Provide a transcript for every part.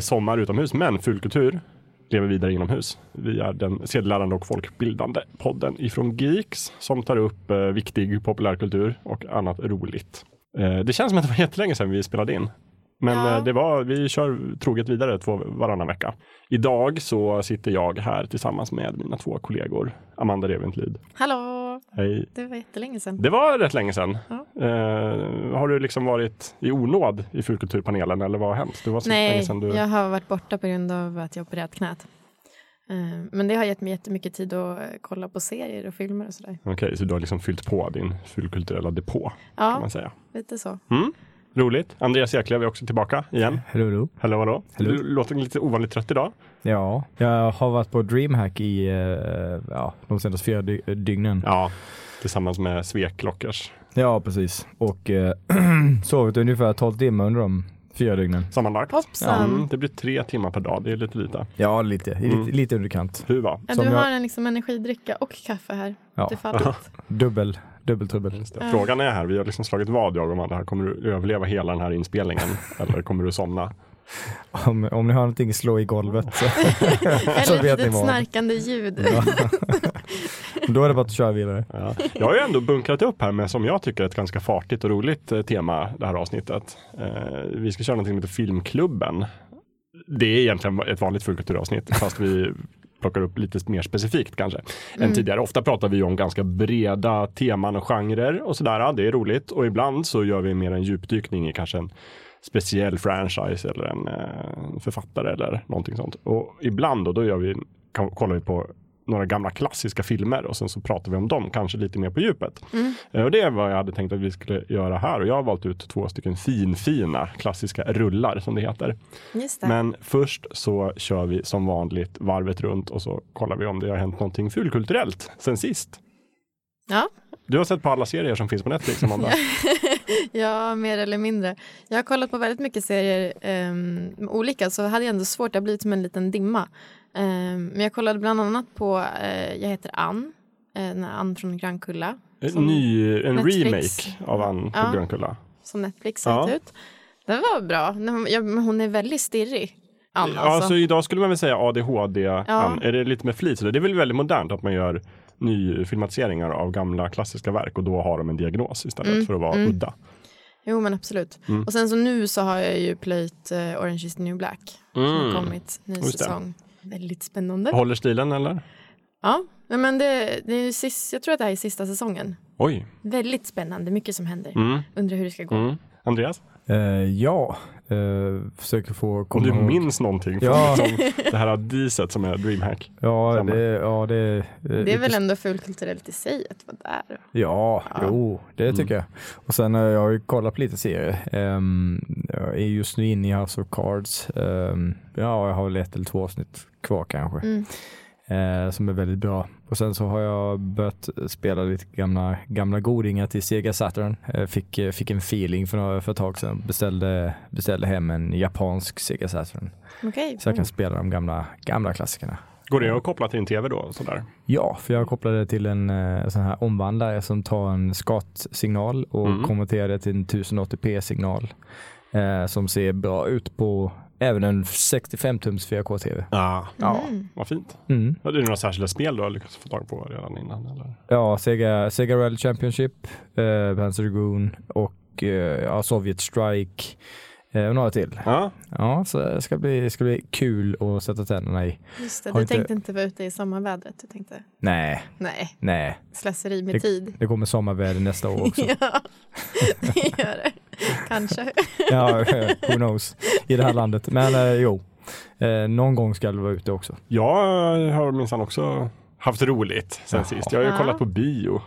är sommar utomhus, men fulkultur lever vidare inomhus. Vi är den sedelärande och folkbildande podden ifrån Geeks som tar upp eh, viktig populärkultur och annat roligt. Eh, det känns som att det var jättelänge sedan vi spelade in. Men Ja. eh, det var, vi kör troget vidare två, varannan vecka. Idag så sitter jag här tillsammans med mina två kollegor, Amanda Reventlid. Hallå! Hej. Det var jättelänge sedan. Det var rätt länge sedan. Ja. Eh, har du liksom varit i onåd i fulkulturpanelen eller vad har hänt? Det var så länge Nej, sedan du... jag har varit borta på grund av att jag opererat knät. Eh, Men det har gett mig jättemycket tid att eh, kolla på serier och filmer och sådär. Okej, så du har liksom fyllt på din fulkulturella depå kan Ja, man säga. lite så. Mm. Roligt. Andreas Eklöf är också tillbaka igen. Hallå. Hallå, hallå. Hallå. Du låter lite ovanligt trött idag. Ja, jag har varit på DreamHack i eh, ja, de senaste fyra dy- dygnen. Ja, tillsammans med Sveklockers. Ja, precis. Och eh, sovit ungefär 12 timmar under de fyra dygnen. Sammanlagt. Hoppsan! Mm, det blir tre timmar per dag. Det är lite lite. Ja, lite, Mm. lite, lite underkant. Hur va? Ja, du jag- har en liksom energidricka och kaffe här. Ja. Det är fattigt. Dubbel, dubbeltrubbel. Frågan är här, vi har liksom slagit vad jag och Amanda. här. Kommer du överleva hela den här inspelningen? eller kommer du somna? Om, om ni har någonting slå i golvet så, så vet ett ni vad. snarkande ljud. Ja. Då är det bara att köra vidare. Ja. Jag har ju ändå bunkrat upp här med som jag tycker ett ganska fartigt och roligt eh, tema det här avsnittet. Eh, vi ska köra någonting som heter Filmklubben. Det är egentligen ett vanligt fulkulturavsnitt fast vi plockar upp lite mer specifikt kanske än tidigare. Ofta pratar vi om ganska breda teman och genrer och sådär. Det är roligt och ibland så gör vi mer en djupdykning i kanske en speciell franchise eller en eh, författare eller någonting sånt. Och ibland då, då gör vi, kollar vi på några gamla klassiska filmer och sen så pratar vi om dem, kanske lite mer på djupet. Eh, Och det är vad jag hade tänkt att vi skulle göra här och jag har valt ut två stycken finfina klassiska rullar som det heter. Det. Men först så kör vi som vanligt varvet runt och så kollar vi om det har hänt någonting fulkulturellt sen sist. Ja. Du har sett på alla serier som finns på Netflix, Amanda. Ja, mer eller mindre. Jag har kollat på väldigt mycket serier, um, olika, så hade jag ändå svårt. Det har blivit som en liten dimma. Ehm, men jag kollade bland annat på eh, Jag heter Ann, här Ann från Grankulla. En ny en Netflix. remake av Ann på Ja. Grönkulla. Som Netflix Ja. har gett ut. Den var bra. Ja, hon är väldigt stirrig. Ann, Ja, alltså. så idag skulle man väl säga ADHD. Ja. Ann. Är det lite med flit? Så det är väl väldigt modernt att man gör nyfilmatiseringar av gamla klassiska verk och då har de en diagnos istället Mm, för att vara mm. udda. Jo, men absolut. Mm. Och sen så nu så har jag ju plöjt eh, Orange is the new black. Som Mm. har kommit, ny Just det. säsong. Väldigt spännande. Håller stilen eller? Ja, men det, det är ju sist, jag tror att det här är sista säsongen. Oj. Väldigt spännande, mycket som händer. Mm. Undrar hur det ska gå. Mm. Andreas, Eh, ja, eh, försöker få om komma du ihåg. minns någonting från Ja. liksom, det här diset som är DreamHack? Ja, det, ja, det, eh, Det är väl ändå fulkulturellt i sig att vara där. Ja, Ja. jo, det Mm. tycker jag. Och sen har jag ju kollat på lite serier. Ehm, jag är just nu inne i House of Cards. Ehm, ja, jag har väl ett eller två avsnitt kvar kanske. Mm. Eh, som är väldigt bra. Och sen så har jag börjat spela lite gamla, gamla godingar till Sega Saturn. Eh, fick, eh, fick en feeling för, några, för ett tag sedan. Beställde, beställde hem en japansk Sega Saturn. Okej. Så jag kan spela de gamla, gamla klassikerna. Går det att koppla till en tv då? Sådär? Ja, för jag kopplade till en eh, sån här omvandlare som tar en SCART-signal och Mm. konverterar det till en 1080p-signal eh, som ser bra ut på även en 65-tums 4K-tv. Ja. Ja. Mm. Vad fint. Mm. Är det några särskilda spel du har lyckats få tag på redan innan? Eller? Ja, Sega, Sega Rally Championship, eh, Panzer Dragoon och eh, ja, Sovjet Strike eh, och några till. Ja, Ja, så det ska bli, ska bli kul att sätta tänderna i. Just det, Har du inte- tänkte inte vara ute i sommarvädret. Du tänkte, Nej, nej, nej. slöseri med tid. Det kommer sommarväder nästa år också. ja, det gör det. Kanske. Ja, who knows i det här landet. Men eh, jo, eh, någon gång ska det vara ute också. jag har minsann också haft roligt sen Jaha. sist. Jag har ju kollat på bio.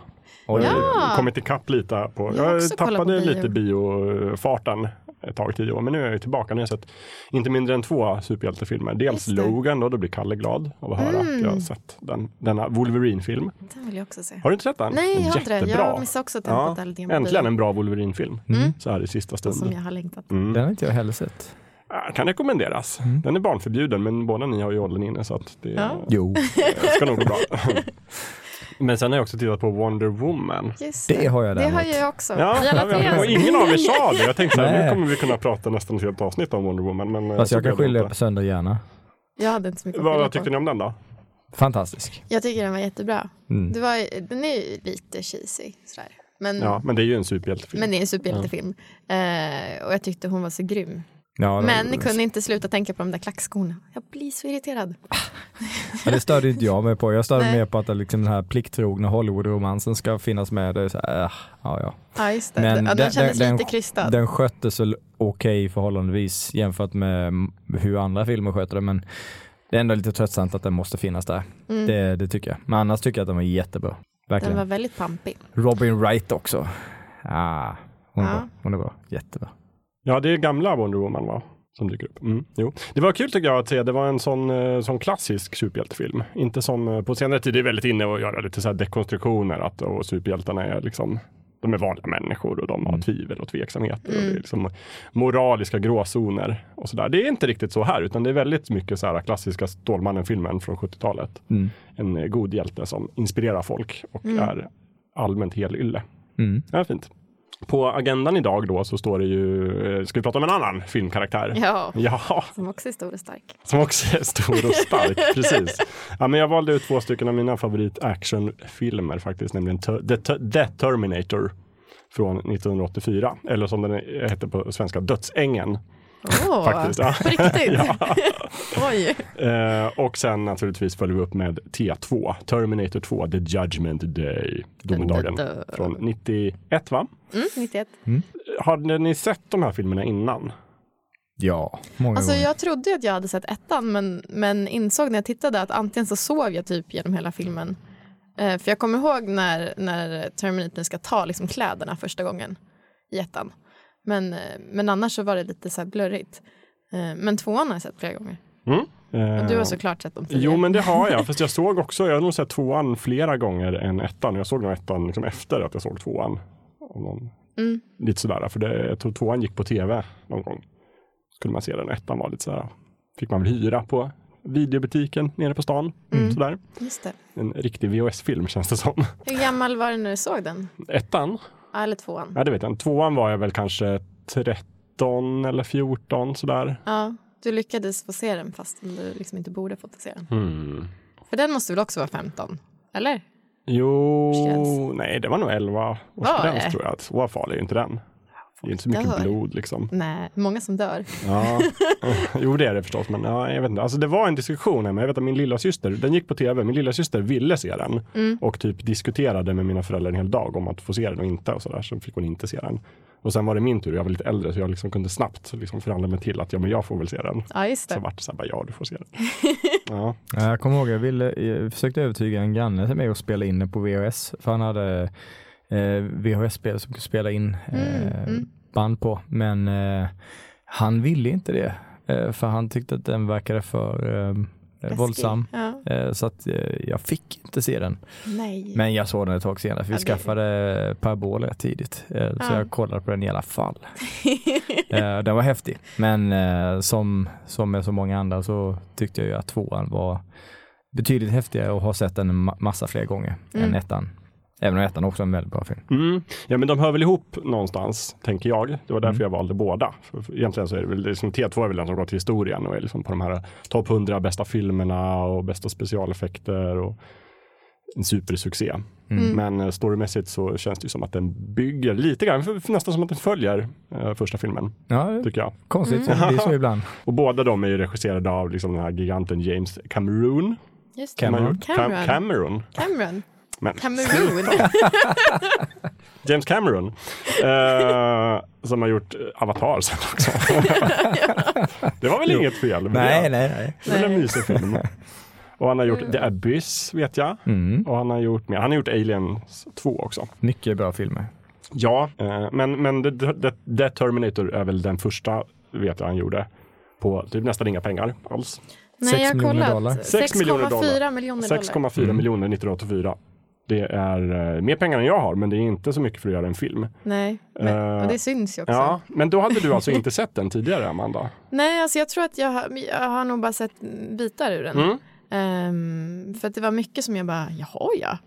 Oj, Ja. Kommit ikapp lite på. Jag Jag, tappade på bio. lite biofarten ett tag, tio år. Men nu är jag ju tillbaka. Nu har jag sett inte mindre än två superhjältefilmer. Dels. Logan, då, då blir Kalle glad av att höra att jag har sett den, denna Wolverine-film. Den vill jag också se. Har du inte sett den? Nej, jag har inte det. Jag missade också tempot på Äntligen en bra Wolverine-film. Så här i sista Som stund. jag har längtat. Mm. Den har inte jag heller sett. Ja, Kan rekommenderas. Den är barnförbjuden men båda ni har ju åldern inne så att det Ja. Jo, ska nog gå bra. men sen har jag också tittat på Wonder Woman. Just det har jag Det har jag också. Ja, ja, tre. och ingen av er sa det. Jag tänkte så här, nu kommer vi kunna prata nästan ett helt avsnitt om Wonder Woman. Men eh, Fast jag kan det skylla på sönder gärna. Jag hade inte så mycket Vad på. tyckte ni om den då? Fantastisk. Jag tycker den var jättebra. Mm. Det var, den är ju lite cheesy sådär. Men, Ja, men det är ju en superhjältefilm. men det är en superhjältefilm. Eh, och jag tyckte hon var så grym. Ja, men det, kunde inte sluta tänka på de där klackskorna. Jag blir så irriterad. ja, det störde inte jag mig på. Jag störde mer på att liksom den här plikttrogna Hollywood-romansen ska finnas med. Det är så här, äh, ja, ja. Ja, just det. Men ja, den, den- kändes den- lite krystad. Den sköttes väl okej förhållandevis jämfört med hur andra filmer sköter det. Men det är ändå lite tröttsamt att den måste finnas där. Mm. Det, det tycker jag. Men annars tycker jag att den var jättebra. Verkligen. Den var väldigt pampig. Robin Wright också. Ah, hon, är Ja. bra. hon är bra. Jättebra. Ja, det är gamla Wonder Woman va? Som dyker upp. Mm, jo. Det var kul tycker jag att se. Det var en sån, eh, sån klassisk superhjältefilm. Inte som eh, på senare tid, det är väldigt inne att göra lite så här dekonstruktioner. Att och superhjältarna är liksom de är vanliga människor och de har tvivel och tveksamheter. Och det är liksom moraliska gråzoner och sådär. Det är inte riktigt så här, utan det är väldigt mycket så här klassiska Stålmannen-filmen från 70-talet. Mm. En eh, god hjälte som inspirerar folk och är allmänt helylle. Mm. Ja, fint. På agendan idag då så står det ju, eh, ska vi prata om en annan filmkaraktär? Ja, Ja, som också är stor och stark. som också är stor och stark, precis. Ja, men jag valde ut två stycken av mina favorit actionfilmer faktiskt, nämligen The, Ter- The Terminator från 1984, eller som den heter på svenska, Dödsängen. Åh, Faktiskt, ja. på riktigt? Oj. Eh, och sen naturligtvis följer vi upp med T2, Terminator 2, The Judgment Day, domedagen, från 91 va? Mm, 91. Hade ni sett de här filmerna innan? Ja, många Alltså gånger. jag trodde att jag hade sett ettan men, men insåg när jag tittade att antingen så sov jag typ genom hela filmen. Eh, för jag kommer ihåg när, när Terminator ska ta liksom kläderna första gången i ettan. Men, eh, men annars så var det lite så här blurrigt. Eh, men tvåan har jag sett flera gånger. Mm. Och du har såklart sett dem tidigare. Jo men det har jag, fast jag såg också, jag har nog sett tvåan flera gånger än ettan. Jag såg nog ettan liksom efter att jag såg tvåan. Någon, Mm. Lite sådär, för det, jag tror tvåan gick på tv någon gång. Skulle man se den, ettan var lite sådär, fick man väl hyra på videobutiken nere på stan. Mm. Sådär. En riktig VHS-film känns det som. Hur gammal var du när du såg den? Ettan, eller tvåan? ja det vet jag inte. Tvåan var jag väl kanske 13 eller 14 sådär. Ja, du lyckades få se den fast du liksom inte borde fått se den. Mm. För den måste väl också vara 15? Eller? Jo, nej det var nog 11 Var årsgräns tror jag. Så farlig är ju inte den. Det är inte så mycket dör. blod liksom. Nej, många som dör. Ja. jo det är det förstås men ja, jag vet inte. Alltså det var en diskussion här men jag vet att min lilla syster, den gick på tv, min lilla syster ville se den Mm. och typ diskuterade med mina föräldrar en hel dag om att få se den och inte och sådär så fick hon inte se den. Och sen var det min tur, jag var lite äldre så jag liksom kunde snabbt liksom förhandla mig till att ja men jag får väl se den. Ja, just Så det. vart det så här, bara, ja du får se den. ja. Ja, Jag kommer ihåg, jag, ville, jag försökte övertyga en granne till mig att spela in det på VHS. För han hade VHS-spel som kunde spela in eh, Mm, mm. band på. Men eh, han ville inte det. Eh, för han tyckte att den verkade för eh, våldsam. Ja. Eh, så att eh, jag fick inte se den. Nej. Men jag såg den ett tag senare för vi Ja, skaffade paraboler tidigt. Eh, Så Ja. jag kollade på den i alla fall. Eh, den var häftig. Men eh, som, som med så många andra så tyckte jag ju att tvåan var betydligt häftigare och har sett den en ma- massa fler gånger Mm. än ettan. Även om ettan också är en väldigt bra film. Mm. Ja men de hör väl ihop någonstans, tänker jag. Det var därför Mm. jag valde båda. För, egentligen så är det väl, liksom, T2 är väl den som går till historien och är liksom på de här topp 100 bästa filmerna och bästa specialeffekter och en supersuccé. Mm. Men eh, storymässigt så känns det ju som att den bygger lite grann, för, för nästan som att den följer eh, första filmen, Ja, tycker jag. konstigt. Mm. Det är så ibland. Och båda de är ju regisserade av liksom den här giganten James Cameron. Cameron. Cameron. Cameron. Cameron. Men, Cameroon. James Cameron. Eh, som har gjort Avatar sen också. det var väl inget fel Nej, det. nej, nej. Det var en mysig film. Och han har gjort The Abyss vet jag. Mm. Och han har gjort mer. Han har gjort Aliens 2 också. Mycket bra filmer. Ja, eh, men, men The, The, The Terminator är väl den första, vet jag han gjorde, på typ nästan inga pengar alls. Nej, Sex jag har miljoner kollat. dollar. Sex miljoner dollar. 6,4 miljoner dollar. 6,4 Mm. miljoner 1984. Det är eh, mer pengar än jag har, men det är inte så mycket för att göra en film. Nej, men, Eh, och det syns ju också. Ja, men då hade du alltså inte sett den tidigare, Amanda? Nej, alltså jag tror att jag, har- jag har nog bara sett bitar ur den. Mm. Ehm, för att det var mycket som jag bara, jaha ja.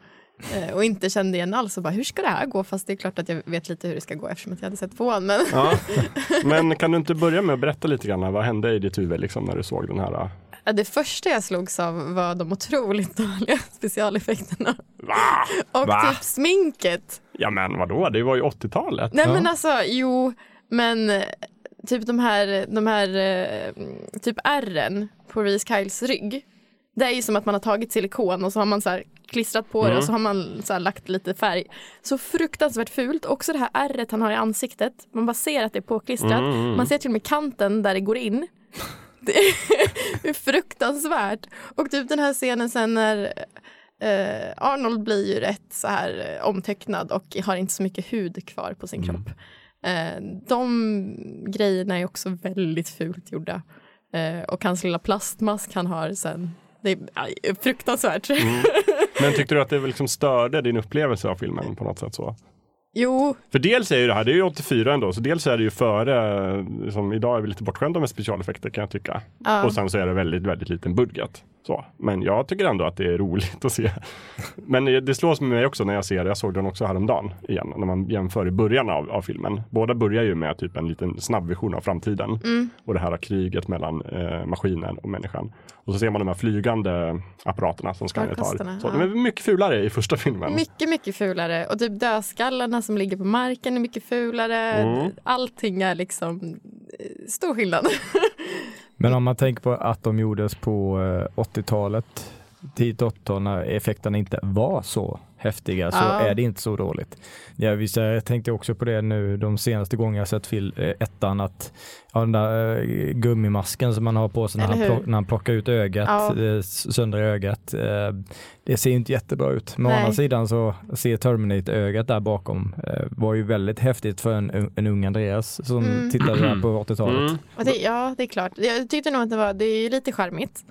Eh, och inte kände igen alls och bara, hur ska det här gå? Fast det är klart att jag vet lite hur det ska gå eftersom att jag hade sett tvåan. Men Ja. Men kan du inte börja med att berätta lite grann, vad hände i ditt huvud liksom, när du såg den här? Ja, det första jag slogs av var de otroligt dåliga specialeffekterna. Va? Och Va? typ sminket. Ja men vadå, det var ju 80-talet. Nej Ja. men alltså, jo, men eh, typ de här, de här eh, typ ärren på Reese Kyles rygg. Det är ju som att man har tagit silikon och så har man så här klistrat på det Mm. och så har man så här lagt lite färg. Så fruktansvärt fult. Också det här ärret han har i ansiktet. Man bara ser att det är påklistrat. Mm, mm. Man ser till och med kanten där det går in. Det är fruktansvärt. Och typ den här scenen sen när eh, Arnold blir ju rätt så här eh, omtecknad och har inte så mycket hud kvar på sin kropp. Eh, de grejerna är också väldigt fult gjorda. Eh, och hans lilla plastmask han har sen. Det är aj, fruktansvärt. Men tyckte du att det liksom störde din upplevelse av filmen på något sätt så? Jo, För dels är ju det här, det är ju 84 ändå, så dels är det ju före, som idag är vi lite bortskämda med specialeffekter kan jag tycka. ja. Och sen så är det väldigt, väldigt liten budget. Så. Men jag tycker ändå att det är roligt att se. Men det slås med mig också när jag ser det, jag såg den också häromdagen igen, när man jämför i början av, av filmen. Båda börjar ju med typ en liten snabb vision av framtiden Mm. och det här kriget mellan eh, maskinen och människan. Och så ser man de här flygande apparaterna som Skynet har. Så ja. de är mycket fulare i första filmen. Mycket, mycket fulare. Och typ dödskallarna som ligger på marken är mycket fulare. Mm. Allting är liksom eh, stor skillnad. Men om man tänker på att de gjordes på eh, 80-talet, tidigt 80-tal när effekterna inte var så häftiga så Ja. är det inte så dåligt. Ja, visst, jag tänkte också på det nu de senaste gångerna jag sett fil, eh, ettan att ja, den där eh, gummimasken som man har på sig när han, plock, när han plockar ut ögat, Ja. eh, söndrar ögat. Eh, det ser ju inte jättebra ut. Men å andra sidan så ser Terminator-ögat där bakom eh, var ju väldigt häftigt för en, en ung Andreas som Mm. tittade där på 80-talet. Mm. Ja, det är klart. Jag tyckte nog att det var, det är ju lite charmigt.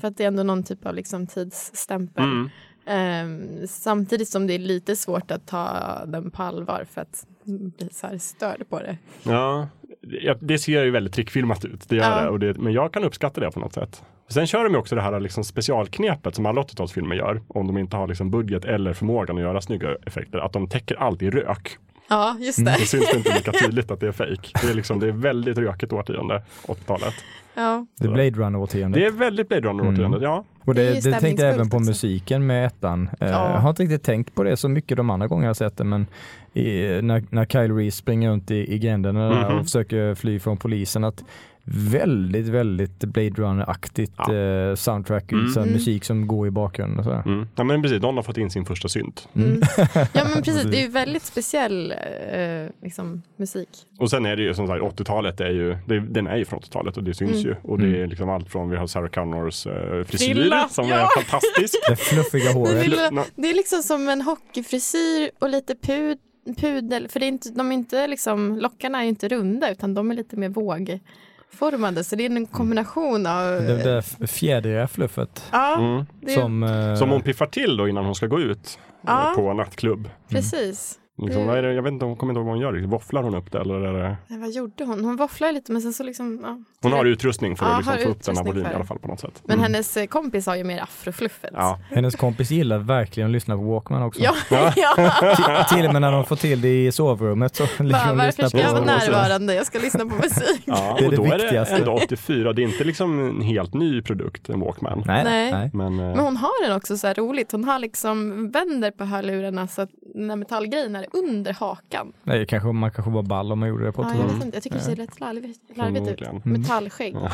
För att det är ändå någon typ av liksom tidsstämpel. Mm. Ehm, samtidigt som det är lite svårt att ta den på allvar för att bli så här störd på det. Ja, ja, det ser ju väldigt trickfilmat ut, det gör Ja. det, och det. Men jag kan uppskatta det på något sätt. Sen kör de ju också det här liksom specialknepet som alla 80-talsfilmer gör, om de inte har liksom budget eller förmågan att göra snygga effekter, att de täcker allt i rök. Ja, just det. Då syns det inte lika tydligt att det är fejk. Det är, liksom, det är väldigt rökigt årtionde, 80-talet. Ja. Det är Blade Runner-årtiondet. Det är väldigt Blade Runner-årtiondet, ja. Och Det det, tänkte jag även på också. musiken med ettan. Eh, Ja. Jag har inte riktigt tänkt på det så mycket de andra gånger jag sett det, men i, när, när Kyle Reese springer runt i, i gränderna där Mhm. och försöker fly från polisen, att väldigt, väldigt Blade Runner-aktigt Ja. eh, soundtrack, Mm. så här Mm. musik som går i bakgrunden och sådär. Mm. ja men precis, någon har fått in sin första synt. Mm. ja men precis, det är ju väldigt speciell eh, liksom, musik. Och sen är det ju som sagt 80-talet är ju, det, den är ju från 80-talet och det syns Mm. ju. Och det är liksom allt från, vi har Sarah Connors eh, frisyr Frilla, som ja. är fantastisk. Det fluffiga håret. Det, lilla, Nå- det är liksom som en hockeyfrisyr och lite pud, pudel, för det är inte, de är inte liksom, lockarna är ju inte runda utan de är lite mer vågformade så det är en kombination av Det där fjädriga fluffet Ja, Mm. det som... eh, Som hon piffar till då innan hon ska gå ut eh, Ja. på nattklubb. precis. Liksom, Det- vad är det, jag vet inte, hon kommer inte ihåg vad hon gör. Våfflar hon upp det eller är det? Nej, vad gjorde hon? Hon våfflade lite men sen så liksom, ja. Hon har utrustning för Ja, att liksom få upp den här volymen för i alla fall på något sätt. Men Mm. hennes eh, kompis har ju mer afrofluffet. Ja. Hennes kompis gillar verkligen att lyssna på Walkman också. Ja, Ja. Till och med när de får till det i sovrummet så ligger de och varför lyssnar ska jag vara på närvarande? Jag ska lyssna på musik. Ja, Det är och det då är viktigaste. det ändå 84. Det är inte liksom en helt ny produkt, en Walkman. Nej, Nej. nej. Men, eh, Men hon har den också så här roligt. Hon har liksom vänder på hörlurarna så att den här metallgrejen är under hakan. nej kanske, man kanske var ball om man gjorde det på Ja, jag, mm. vet inte. jag tycker det ser rätt larvigt, larvigt ut. förmodligen. Metallskägg.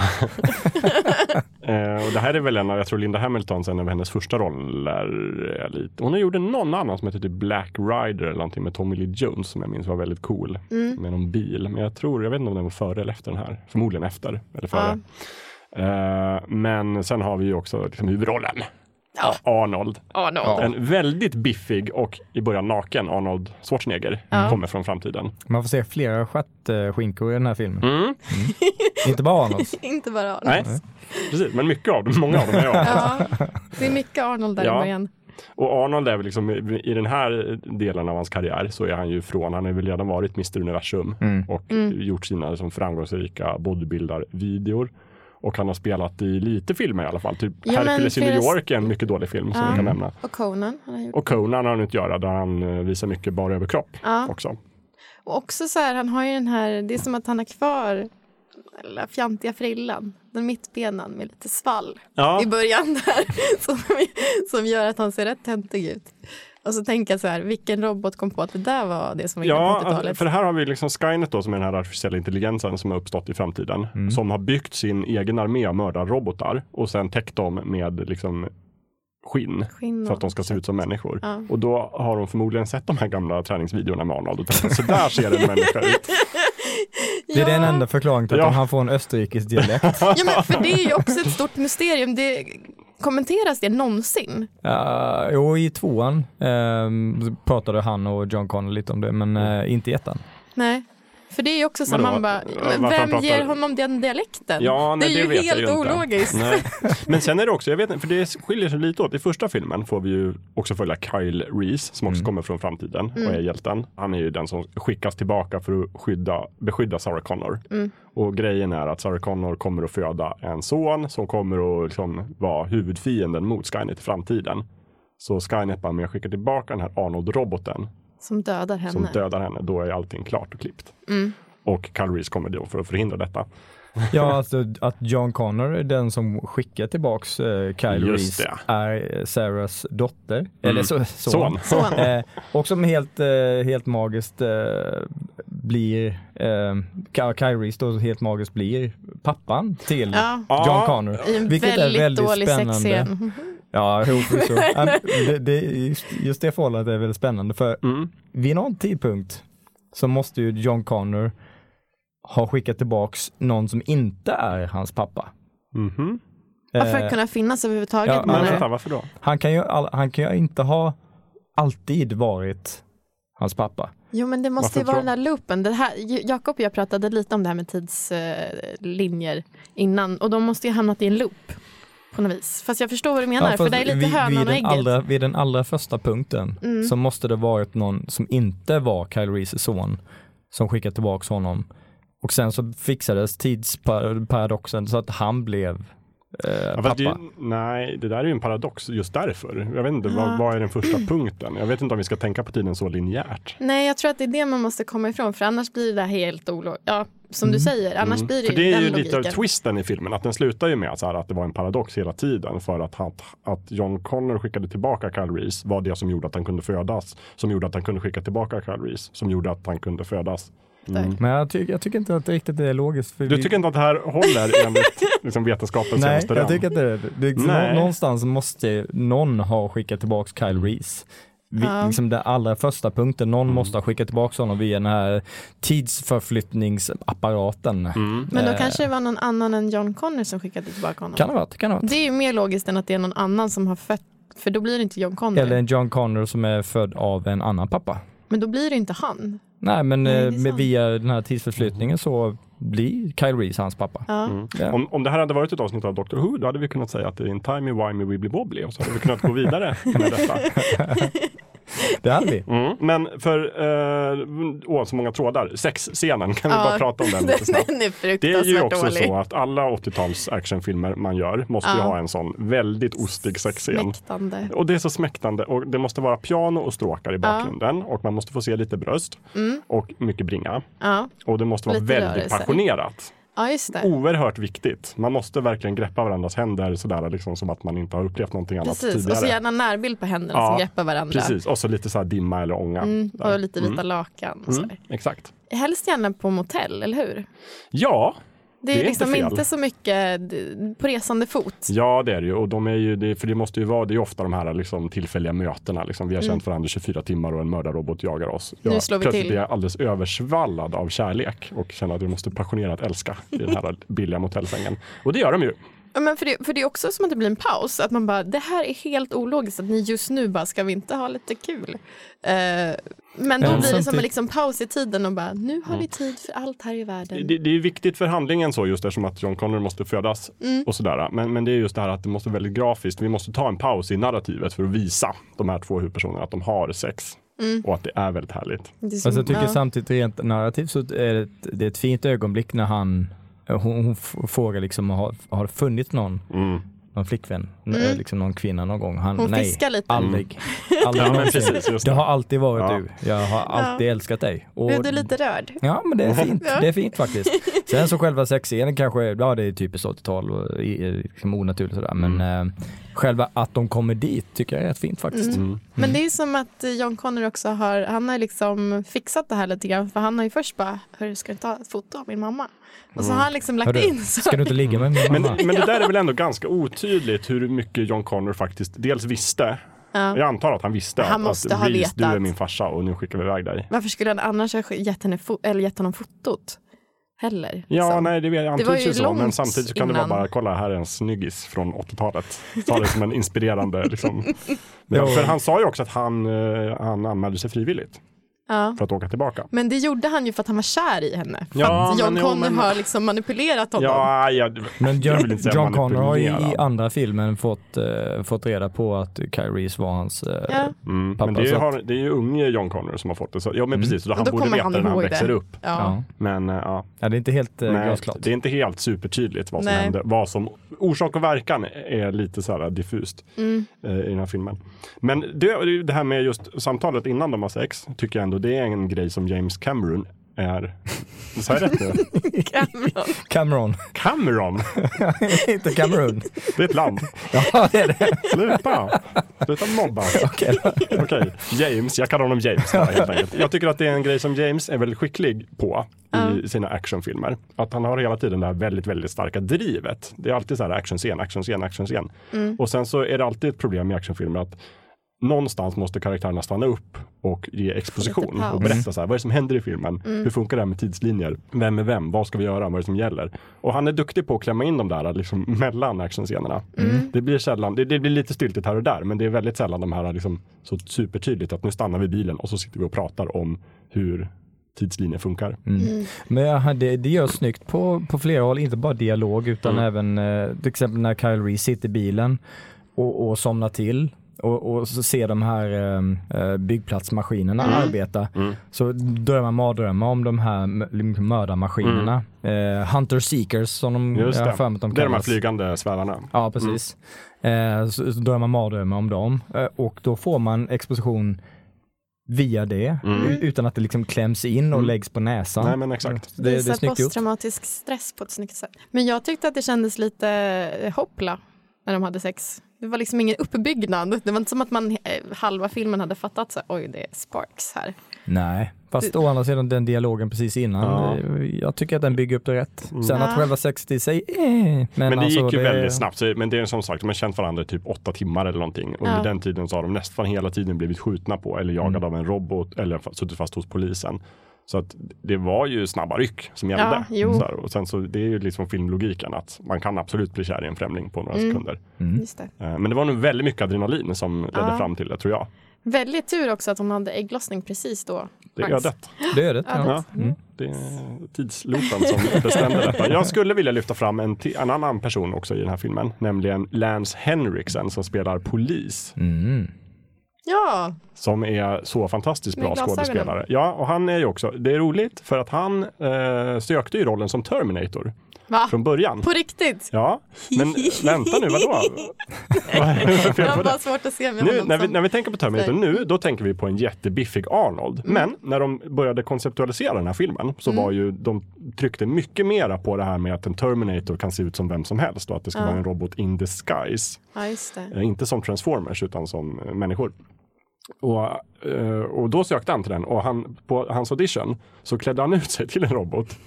Eh, och det här är väl en av, jag tror Linda Hamilton, en av hennes första roller. Lite, hon gjorde någon annan som heter typ Black Rider eller någonting med Tommy Lee Jones som jag minns var väldigt cool. Mm. Med någon bil. Men jag tror, jag vet inte om den var före eller efter den här. Förmodligen efter. Eller före. Eh, men sen har vi ju också liksom huvudrollen. Ja. Arnold. Arnold. Ja. En väldigt biffig och i början naken Arnold Schwarzenegger Ja. kommer från framtiden. Man får se flera stjärtskinkor i den här filmen. Mm. Inte bara Arnolds. Inte bara Arnold. Nej, precis. Men mycket av dem, många av dem är jag. Ja, det är mycket Arnold där Ja. i början. Och Arnold är väl liksom, i den här delen av hans karriär så är han ju från, han har väl redan varit Mr Universum Mm. och Mm. gjort sina liksom, framgångsrika bodybuilder-videor. Och han har spelat i lite filmer i alla fall. Typ Ja, Hercules i New York är en mycket dålig film som vi kan nämna. Och Conan har. Och Conan har han inte göra där han eh, visar mycket bara överkropp också. Och också så här, han har ju den här, det är som att han har kvar den lilla fjantiga frillan, den mittbenan med lite svall Ja, i början där som, som gör att han ser rätt töntig ut. Och så tänker jag så här, vilken robot kom på att det där var det som var inne Ja, på alltså, 80-talet? för här har vi liksom Skynet då som är den här artificiella intelligensen som har uppstått i framtiden. Mm. Som har byggt sin egen armé av mördarrobotar och sen täckt dem med liksom skinn Skinn för att de ska se ut som människor. Ja. Och då har de förmodligen sett de här gamla träningsvideorna med Arnold och tänkt så där ser en människa ut. Det är den enda förklaringen till att Ja. han får en österrikisk dialekt. Ja, men för det är ju också ett stort mysterium. Det, kommenteras det någonsin? Uh, jo, i tvåan ehm, pratade han och John Connor lite om det, men eh, inte i ettan. Nej. För det är ju också så man bara, men vem pratar- ger honom den dialekten? Ja, nej, det är ju jag helt ologiskt. Nej. Men sen är det också, jag vet inte, för det skiljer sig lite åt. I första filmen får vi ju också följa Kyle Reese som också Mm. kommer från framtiden och Mm. är hjälten. Han är ju den som skickas tillbaka för att skydda, beskydda Sarah Connor. Mm. Och grejen är att Sarah Connor kommer att föda en son som kommer att liksom vara huvudfienden mot Skynet i framtiden. Så Skynet bara med att skicka tillbaka den här Arnold-roboten Som dödar henne. som dödar henne, då är allting klart och klippt. Mm. Och Kyle Reese kommer då för att förhindra detta. Ja, alltså att John Connor är den som skickar tillbaks eh, Kyle Just Reese är eh, Sarahs dotter, eller så, son. Son. Son. Eh, och som helt, eh, helt magiskt eh, blir, eh, Ky- Kyle Reese då helt magiskt blir pappan till Ja, John. Connor. i en Vilket är väldigt, väldigt dålig spännande. sexscen. Ja, jo, förvisso. Ja, det, det, just, just det förhållandet är väldigt spännande för Mm. vid någon tidpunkt så måste ju John Connor ha skickat tillbaks någon som inte är hans pappa. Mhm. Varför Eh, kunna finnas överhuvudtaget? ja, Men vänta, varför då? han, kan ju han kan ju inte ha alltid varit hans pappa. Jo men det måste ju Varför vara tror- den där loopen. Det här, Jakob och jag pratade lite om det här med tidslinjer innan och de måste ju ha hamnat i en loop på något vis. Fast jag förstår vad du menar för fast det är lite vid, hönan vid, och den ägget. allra, vid den allra första punkten Mm. så måste det varit någon som inte var Kyle Reeses son som skickade tillbaks honom. Och sen så fixades tidsparadoxen så att han blev eh, Ja, pappa. det, nej, det där är ju en paradox just därför. Jag vet inte, Ja. vad, vad är den första punkten? Jag vet inte om vi ska tänka på tiden så linjärt. Nej jag tror att det är det man måste komma ifrån för annars blir det där helt ologiskt. Ja som du Mm. säger, annars Mm. blir det För det är ju logiken. lite av twisten i filmen, att den slutar ju med så här, att det var en paradox hela tiden för att, att, att John Connor skickade tillbaka Kyle Reese var det som gjorde att han kunde födas, som gjorde att han kunde skicka tillbaka Kyle Reese, som gjorde att han kunde födas. Där. Men jag, ty jag tycker inte att det riktigt är logiskt. För Du vi- tycker inte att det här håller enligt liksom, vetenskapens Nej, senaste jag tycker inte det. det Nej. nå- någonstans måste någon ha skickat tillbaks Kyle Reese. Vi, Ja. liksom den allra första punkten, någon Mm. måste ha skickat tillbaks honom via den här tidsförflyttningsapparaten. Mm. Men då Eh. kanske det var någon annan än John Connor som skickade tillbaka honom. Kan det vara, kan det vara. Det är ju mer logiskt än att det är någon annan som har fött, för då blir det inte John Connor. Eller en John Connor som är född av en annan pappa. Men då blir det inte han. Nej men Nej, eh, via den här tidsförflyttningen så blir Kyle Reese hans pappa. Ja. Mm. Ja. Om, om det här hade varit ett avsnitt av Doctor Who, då hade vi kunnat säga att det är en timey wimey wibbly wobbly och så hade vi kunnat gå vidare med detta. Det hade vi. Mm. Men för, eh, åh så många trådar, sexscenen, kan vi bara prata om den lite snabbt? den är Det är ju också dålig. så att alla 80-tals actionfilmer man gör måste ju ha en sån väldigt ostig sexscen. Smäktande. Och det är så smäktande och det måste vara piano och stråkar i bakgrunden och man måste få se lite bröst Mm. och mycket bringa. Ja. Och det måste vara Lite väldigt rörelse. passionerat. Ja, just det. Oerhört viktigt. Man måste verkligen greppa varandras händer sådär liksom som att man inte har upplevt någonting annat Precis, och så tidigare. gärna närbild på händerna Ja, som greppar varandra. Precis, och så lite så dimma eller ånga. Mm, och lite vita Mm. lakan. Mm, exakt. Helst gärna på motell, eller hur? Ja, Det är, Det är liksom inte inte, så mycket på resande fot. Ja, det är det ju. Och de är ju, det, för det måste ju vara, det är ofta de här liksom, tillfälliga mötena. Liksom. Vi har Mm. känt varandra i 24 timmar och en mördarrobot jagar oss. Nu Jag, slår vi plötsligt till. är jag alldeles översvallad av kärlek och känner att jag måste passionerat älska i den här billiga motellsängen. Och det gör de ju. Men för, det, för det är också som att det blir en paus. Att man bara, det här är helt ologiskt att ni just nu bara, ska vi inte ha lite kul? Eh, men då blir det som en liksom paus i tiden och bara, nu har vi tid för allt här i världen. Det, det är viktigt för handlingen så just eftersom att John Connor måste födas och sådär. Men, men det är just det här att det måste vara väldigt grafiskt. Vi måste ta en paus i narrativet för att visa de här två huvudpersonerna att de har sex. Och att det är väldigt härligt. Det är som- Fast jag tycker ja. samtidigt rent narrativt så är det ett, det är ett fint ögonblick när han hon, hon frågar liksom, har, har det funnits någon, Mm. Någon flickvän, mm. liksom någon kvinna någon gång? Han, Hon nej, fiskar lite. aldrig. aldrig Ja, precis, just det det. har alltid varit Ja. du. Jag har alltid älskat dig. Och, Blev du lite rörd? Ja men det är fint, Ja. det är fint faktiskt. Sen så själva sexscenen kanske, ja det är typiskt 80-tal och liksom onaturligt sådär men Mm. Själva att de kommer dit tycker jag är rätt fint faktiskt. Mm. Men det är som att John Connor också har, han har liksom fixat det här lite grann. För han har ju först bara, hörru ska du ta ett foto av min mamma? Och så har han liksom lagt Hörru, in så. Ska du inte ligga med min Men, mamma? men det där är väl ändå ganska otydligt hur mycket John Connor faktiskt dels visste. Ja. Jag antar att han visste Han att, måste att ha Reese, du är min farsa och nu skickar vi iväg dig. Varför skulle han annars ha gett, henne fo- eller gett honom fotot? Heller. Ja, liksom. nej, det var antyds ju så. Men samtidigt så kan det innan. vara bara, kolla här är en snyggis från 80-talet. Ta det som en inspirerande liksom. Men, för han sa ju också att han, eh, han anmälde sig frivilligt Ja. för att åka tillbaka. Men det gjorde han ju för att han var kär i henne. För Ja, att John men Connor men- har liksom manipulerat honom. Ja, ja, Men jag John, vill inte säga John Connor har ju i andra filmen fått, eh, fått reda på att Kyle Reese var hans eh, Ja. Mm, Pappa, men det är, har, det är ju unge John Connor som har fått det. Så, ja men precis, så han då borde veta när han växer det. upp. Ja. Ja. Men eh, ja, det är inte helt eh, nej, glasklart. det är inte helt supertydligt vad som Nej. händer. Vad som, orsak och verkan är lite så här diffust Mm. eh, i den här filmen. Men det, det här med just samtalet innan de har sex, tycker jag ändå det är en grej som James Cameron är. Sa jag rätt nu? Cameron. Cameron, Cameron, inte Cameron. det är ett land. ja det är det. Sluta! Sluta mobba. Okej. Okej, James, jag kallar honom James bara, helt enkelt. Jag tycker att det är en grej som James är väldigt skicklig på i sina actionfilmer. Att han har hela tiden det här väldigt, väldigt starka drivet. Det är alltid så här actionscen, actionscen, actionscen. Och sen så är det alltid ett problem i actionfilmer att någonstans måste karaktärerna stanna upp och ge exposition och berätta så här, vad är det som händer i filmen? Hur funkar det här med tidslinjer? Vem är vem? Vad ska vi göra? Vad är det som gäller? Och han är duktig på att klämma in de där liksom, mellan actionscenerna. Det blir sällan, det, det blir lite styltigt här och där, men det är väldigt sällan de här liksom, så supertydligt att nu stannar vi bilen och så sitter vi och pratar om hur tidslinjen funkar. Men ja, det, det görs snyggt på, på flera håll, inte bara dialog utan även eh, till exempel när Kyle Reese sitter i bilen och, och somnar till och, och så ser de här eh, eh, byggplatsmaskinerna arbeta. Så drömmer man mardrömmar om de här liksom mördarmaskinerna. Eh, Hunter Seekers som de, Just jag det. för mig att de det är de här kallas. flygande svävarna. Ja, precis. Eh, så, så drömmer man mardrömmar om dem eh, och då får man exposition via det u- utan att det liksom kläms in och läggs på näsan. Nej men exakt. Det, det är snyggt gjort. posttraumatisk stress på ett snyggt sätt. Men jag tyckte att det kändes lite eh, hoppla när de hade sex. Det var liksom ingen uppbyggnad. Det var inte som att man eh, halva filmen hade fattat så oj det är sparks här. Nej, fast å andra sidan den dialogen precis innan, Ja. eh, jag tycker att den bygger upp det rätt. Sen Ja. att själva sex i sig, eh, men, Men det alltså, gick ju väldigt snabbt. Så, men det är som sagt, de har känt varandra i typ åtta timmar eller någonting. Under Ja. den tiden så har de nästan hela tiden blivit skjutna på eller jagade Mm. av en robot eller suttit fast hos polisen. Så att det var ju snabba ryck som gällde. Ja, jo. så här, och sen så det är ju liksom filmlogiken att man kan absolut bli kär i en främling på några Mm. sekunder. Just det. Eh, Men det var nog väldigt mycket adrenalin som ledde Ja. fram till det tror jag. Väldigt tur också att hon hade ägglossning precis då. Det är ödet. Det är det. Ja. Ödet. Ja, det är tidsloopen som bestämde detta. Jag skulle vilja lyfta fram en, en annan person också i den här filmen, nämligen Lance Henriksen som spelar polis. Mm. Ja, Som är så fantastiskt bra skådespelare. Ja, och han är ju också, det är roligt för att han eh, sökte ju rollen som Terminator va? från början. På riktigt? Ja, men vänta nu, vadå? Jag har bara svårt att se med Nu, när, vi, när vi tänker på Terminator Nej. nu, då tänker vi på en jättebiffig Arnold. Mm. Men när de började konceptualisera den här filmen så var ju de tryckte mycket mera på det här med att en Terminator kan se ut som vem som helst och att det ska Ja. vara en robot in disguise. Ja. Eh, Inte som Transformers utan som eh, människor. Och, eh, och då sökte han till den och han, på hans audition så klädde han ut sig till en robot.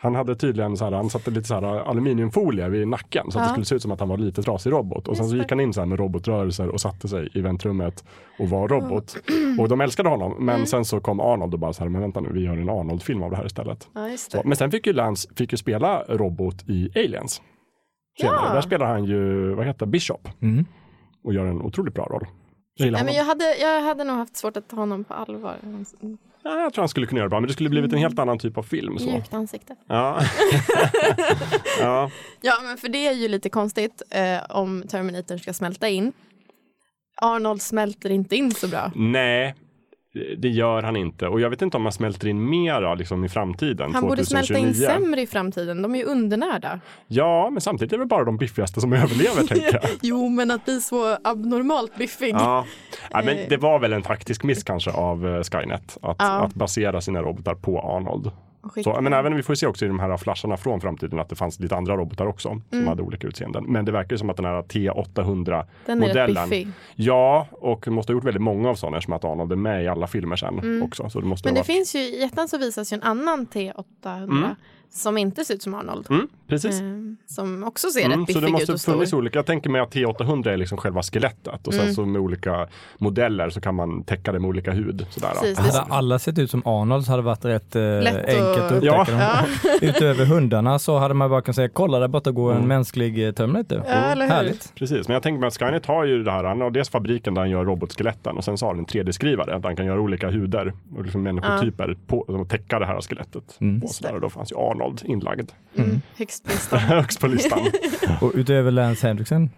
Han hade tydligen så här, han satte lite så här aluminiumfolie vid nacken så att det Ja. skulle se ut som att han var lite trasig robot. Och sen så gick han in så här med robotrörelser och satte sig i väntrummet och var robot. Och de älskade honom. Men Mm. sen så kom Arnold och bara så här, men vänta nu, vi gör en Arnold-film av det här istället. Ja, just Så, det. men sen fick ju Lance fick ju spela robot i Aliens. senare. Ja. Där spelar han ju, vad heter det, Bishop Mm. och gör en otroligt bra roll. Nej, men jag, hade, jag hade nog haft svårt att ta honom på allvar. Ja, jag tror han skulle kunna göra det bra, men det skulle blivit en helt annan typ av film. Så. Mjukt ansikte. Ja. ja. Ja, men för det är ju lite konstigt eh, om Terminator ska smälta in. Arnold smälter inte in så bra. Nej, det gör han inte. Och jag vet inte om han smälter in mera liksom, i framtiden. Han borde smälta in 2029. sämre i framtiden. De är ju undernärda. Ja, men samtidigt är det väl bara de biffigaste som överlever, tänker jag. Jo, men att bli så abnormalt biffig. Ja. ja, men det var väl en taktisk miss kanske av eh, Skynet att, Ja. att basera sina robotar på Arnold. Så, men även vi får se också i de här flasharna från framtiden att det fanns lite andra robotar också som Mm. hade olika utseenden. Men det verkar ju som att den här T800 Den är modellen. biffig. Ja, och måste ha gjort väldigt många av sådana eftersom att Arnold är med i alla filmer sen också. Så det måste Mm. Men det varit... finns ju, i ettan så visas ju en annan T800 som inte ser ut som Arnold. Mm, precis. Eh, som också ser Mm, rätt så det biffig måste ut ha och stor. funnits olika. Jag tänker mig att T800 är liksom själva skelettet och sen Mm. så med olika modeller så kan man täcka det med olika hud. Sådär. Precis. Hade alla sett ut som Arnold så hade det varit rätt eh, enkelt att upptäcka Ja. dem. Utöver hundarna så hade man bara kunnat säga kolla där borta går en Mm. mänsklig eh, Terminator. Ja? Härligt. Precis, men jag tänker mig att Skynet har ju det här, han har dels fabriken där han gör robotskeletten och sen så har han en 3D-skrivare där han kan göra olika hudar och liksom människotyper på, och täcka det här skelettet. Mm. Och, så där, och då fanns ju Arnold inlagd Mm. Högst på listan. högst på listan. Och utöver Lance Henriksen,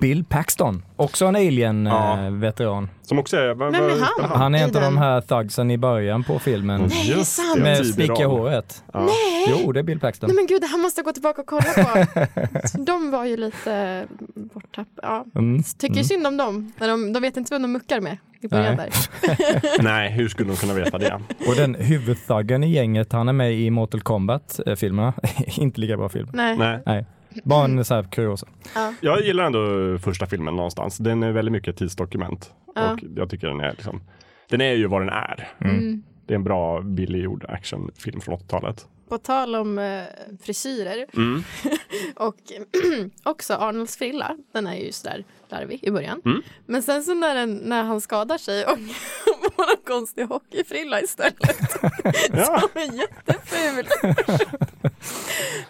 Bill Paxton, också en Ja. alien-veteran. Som också är... Vad, Vem är han? Han är en av de den? här thugsen i början på filmen. Nej, är det Just sant? Med Tiberan. spickiga håret. Ja. Nej! Jo, det är Bill Paxton. Nej men gud, det här måste jag gå tillbaka och kolla på. De var ju lite borttappade. Ja. Mm. Tycker Mm. synd om dem. När de, de vet inte vem de muckar med Nej. Nej, hur skulle de kunna veta det? Och den huvudthuggen i gänget, han är med i Mortal Kombat-filmerna. Inte lika bra film. Nej. Nej. Nej, bara en så här kuriosa. Ja. Jag gillar ändå första filmen någonstans. Den är väldigt mycket tidsdokument. Ja. Och jag tycker den är liksom, den är ju vad den är. Mm. Det är en bra billiggjord actionfilm från 80-talet. På tal om eh, frisyrer Mm. och också Arnolds frilla. Den är ju sådär larvig i början. Mm. Men sen så när, den, när han skadar sig och en konstig hockeyfrilla istället. Ja. Som är jätteful.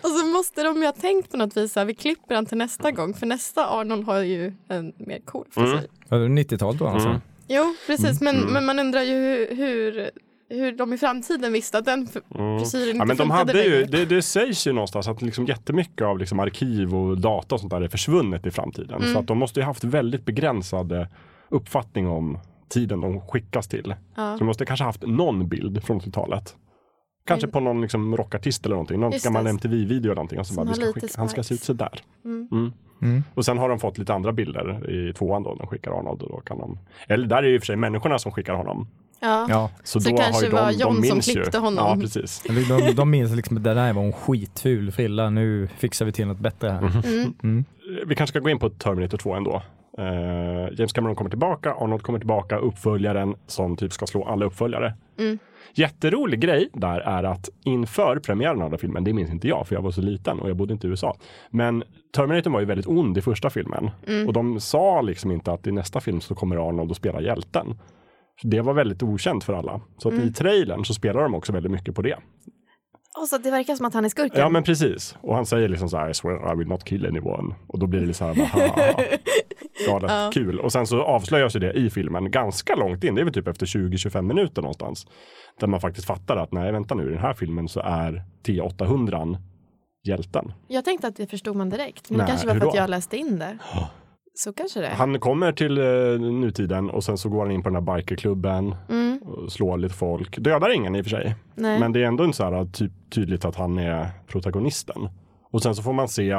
och så måste de ju ha tänkt på något vis att vi klipper han till nästa gång. För nästa Arnold har ju en mer cool frisyr. Mm. Ja, det är 90-talet då alltså. Mm. Jo, precis. Men, Mm. men man undrar ju hur, hur, hur de i framtiden visste att den Mm. frisyren inte Ja, men de funkade hade ju, längre. det, det sägs ju någonstans att liksom jättemycket av liksom arkiv och data och sånt där är försvunnet i framtiden. Mm. Så att de måste ju haft väldigt begränsade uppfattning om tiden de skickas till. Ja. Så de måste kanske haft någon bild från 80-talet. Kanske på någon liksom rockartist eller någonting. Någon Just gammal. MTV-video eller någonting. Och så bara, vi ska skicka, han ska se ut sådär. Mm. Mm. Mm. Och sen har de fått lite andra bilder i tvåan då. De skickar Arnold och då kan de. Eller där är det ju i och för sig människorna som skickar honom. Ja. Ja, Så, Så då kanske har ju var de, John de som minns ju. klippte honom. Ja, precis. de, de, de minns liksom att det där var en skitful frilla, nu fixar vi till något bättre här. Mm. Mm. Vi kanske ska gå in på Terminator 2 ändå. Uh, James Cameron kommer tillbaka, Arnold kommer tillbaka, uppföljaren som typ ska slå alla uppföljare. Mm. Jätterolig grej där är att inför premiären av den här filmen, det minns inte jag för jag var så liten och jag bodde inte i USA. Men Terminator var ju väldigt ond i första filmen Mm. och de sa liksom inte att i nästa film så kommer Arnold att spela hjälten. Det var väldigt okänt för alla. Så att Mm. i trailern så spelar de också väldigt mycket på det. Och så det verkar som att han är skurken. Ja men precis. Och han säger liksom så här, I swear I will not kill anyone. Och då blir det så här, bara, galet Ja. kul. Och sen så avslöjas ju det i filmen ganska långt in. Det är väl typ efter 20-25 minuter någonstans. Där man faktiskt fattar att nej vänta nu, i den här filmen så är T800 hjälten. Jag tänkte att det förstod man direkt. Men Nej, det kanske var för att jag läste in det. Så kanske det. Han kommer till eh, nutiden och sen så går han in på den här bikerklubben Mm, slår lite folk. Dödar ingen i och för sig. nej. Men det är ändå en så här typ, tydligt att han är protagonisten. Och sen så får man se